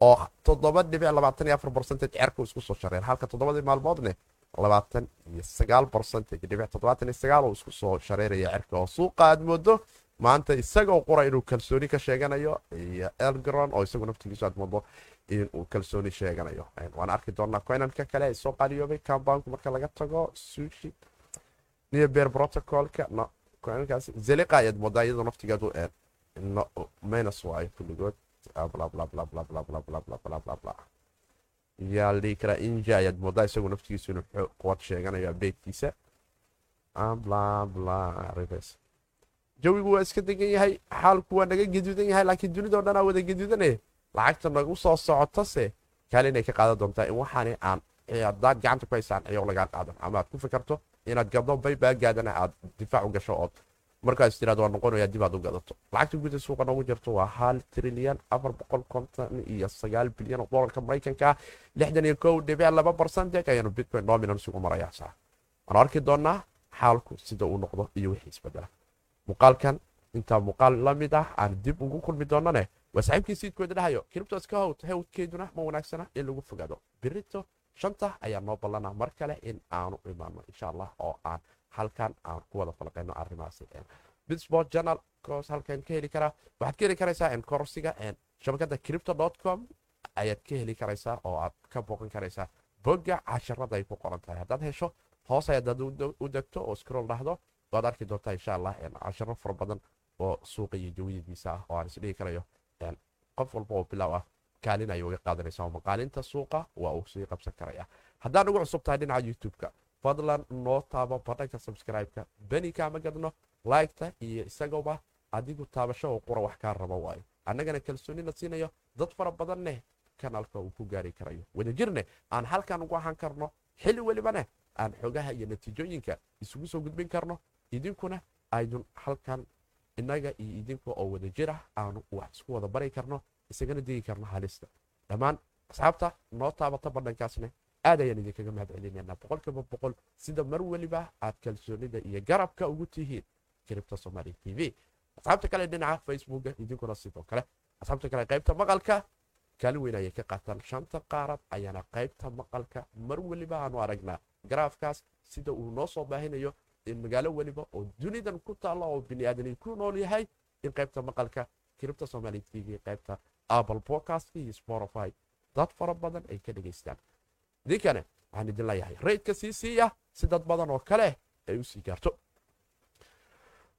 oo toddoba dhibic labaatan iyo afar barcentage cerka isku soo shareer halka toddobadii maalmoodne labaatan iyo sagaal barcentage dhibic toddobaatan iyo sagaal oo isku soo shareeraya cerka oo suuqa aad moodo maanta isagoo qura inuu kalsooni ka sheeganayo iyo elgron oo isagu naftigiisu aad moodo inuu kalsooni sheeganayo waan arki doonaa coinanka kale ay soo qaaliyoobay cambanku marka laga tago sushi niyo beer protocolka coinankaasi zeliqa ayaad moodaa iyadoo naftigeedu minus waayo kulligood yaa la dhihi karaa inja ayaad moodaa isagu naftigiisu inuu quwad sheeganayo updatekiisa jawigu waa iska degan yahay xaalku waa naga gaduudan yahay laakiin dunidao dhanaa wada gaduudane lacagta nagu soo socotase kaale inay ka qaadan doontaa in waxaani aan hadaad gacanta ku haysaan ciyow lagaa qaadan ama aad ku fikirto inaad gaddo baybaagaadana aad difaac u gasho ood markaas tiraad waa noqonaya dib u gadato lacagta guda suuqa noogu jirto waa hal trilyan afar boqol konton iyo sagaal bilyan oo dolarka maraykanka. Lixdan iyo kow dhibic laba barcentage ayaanu bitcoin dominance ugu marayaa saa. Waan arki doonaa xaalku sida uu noqdo iyo wixii isbedela muuqaalkan intaa muuqaal la mid ah aan dib ugu kulmi doonane waa saaxiibkii siidkooda dhahayo kiribtos ka howt hewdkeeduna ma wanaagsana in lagu fogaado. Birito shanta ayaa noo ballanaa mar kale in aanu imaano insha allah oo aan halkan aan ku wada falqayno arrimahaasi bitsport journal halkan ka heli karaa waxaad ka heli karaysaa korsiga shabakada crypto com. Ayaad ka heli karaysaa oo aad ka booqan karaysaa bogga casharada ay ku qoran tahay. Haddaad hesho hoos ayaad u degto oo scroll dhahdo. Waad arki doontaa insha allah casharo fara badan oo suuqa iyo jawiyadiisa ah oo aan isdhihi karayo. Qof walba oo bilow ah kaalin ayay uga qaadanaysa oo maqaalinta suuqa waa uu sii qabsan karaya haddaan ugu cusub tahay dhinaca youtube-ka fadlan noo taabo badhanka subscribe-ka. Beni kaama gadno like-ta iyo isagooba adigu taabasho oo qura wax kaa rabo waayo. Annagana kalsoonina siinayo dad fara badanneh kanaalka uu ku gaari karayo. Wadajirne aan halkan ugu ahaan karno xilli welibane aan xogaha iyo natiijooyinka isugu soo gudbin karno. Idinkuna aydun halkan innaga iyo idinka oo wadajir ah aanu wax isku wada bari karno isagana degi karno halista. Dhammaan asxaabta noo taabata badhankaasne aad ayaan idinkaga mahad celinaynaa boqolkiiba boqol sida mar weliba aad kalsoonida iyo garabka ugu tihiin kiribta somaali t v asxaabta kale dhinaca facebooka idinkuna sidoo kale asxaabta kale qaybta maqalka kaalin weyn ayay ka qaataan shanta qaarad ayaana qaybta maqalka mar weliba aanu aragnaa garaafkaas sida uu noo soo baahinayo in magaalo weliba oo dunidan ku taalla oo biniaadani ku nool yahay in qaybta maqalka kiribta somaali t v qaybta apple podcast iyo spotify. dad fara badan ay ka dhegaystaan idinkane waxaan idin leeyahay raydka sii siiya si dad badan oo kale ay u gaarto.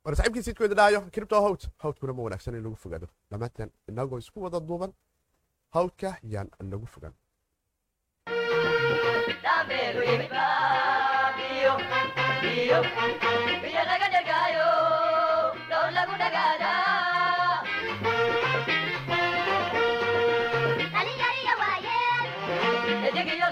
War saaxiibkii sidkooda dhaayo kiribta hawd hawdkuna ma wanaagsan in lagu fogaado. Dhammaanteen inagoo isku wada duuban. Hawdka yaan lagu biyo,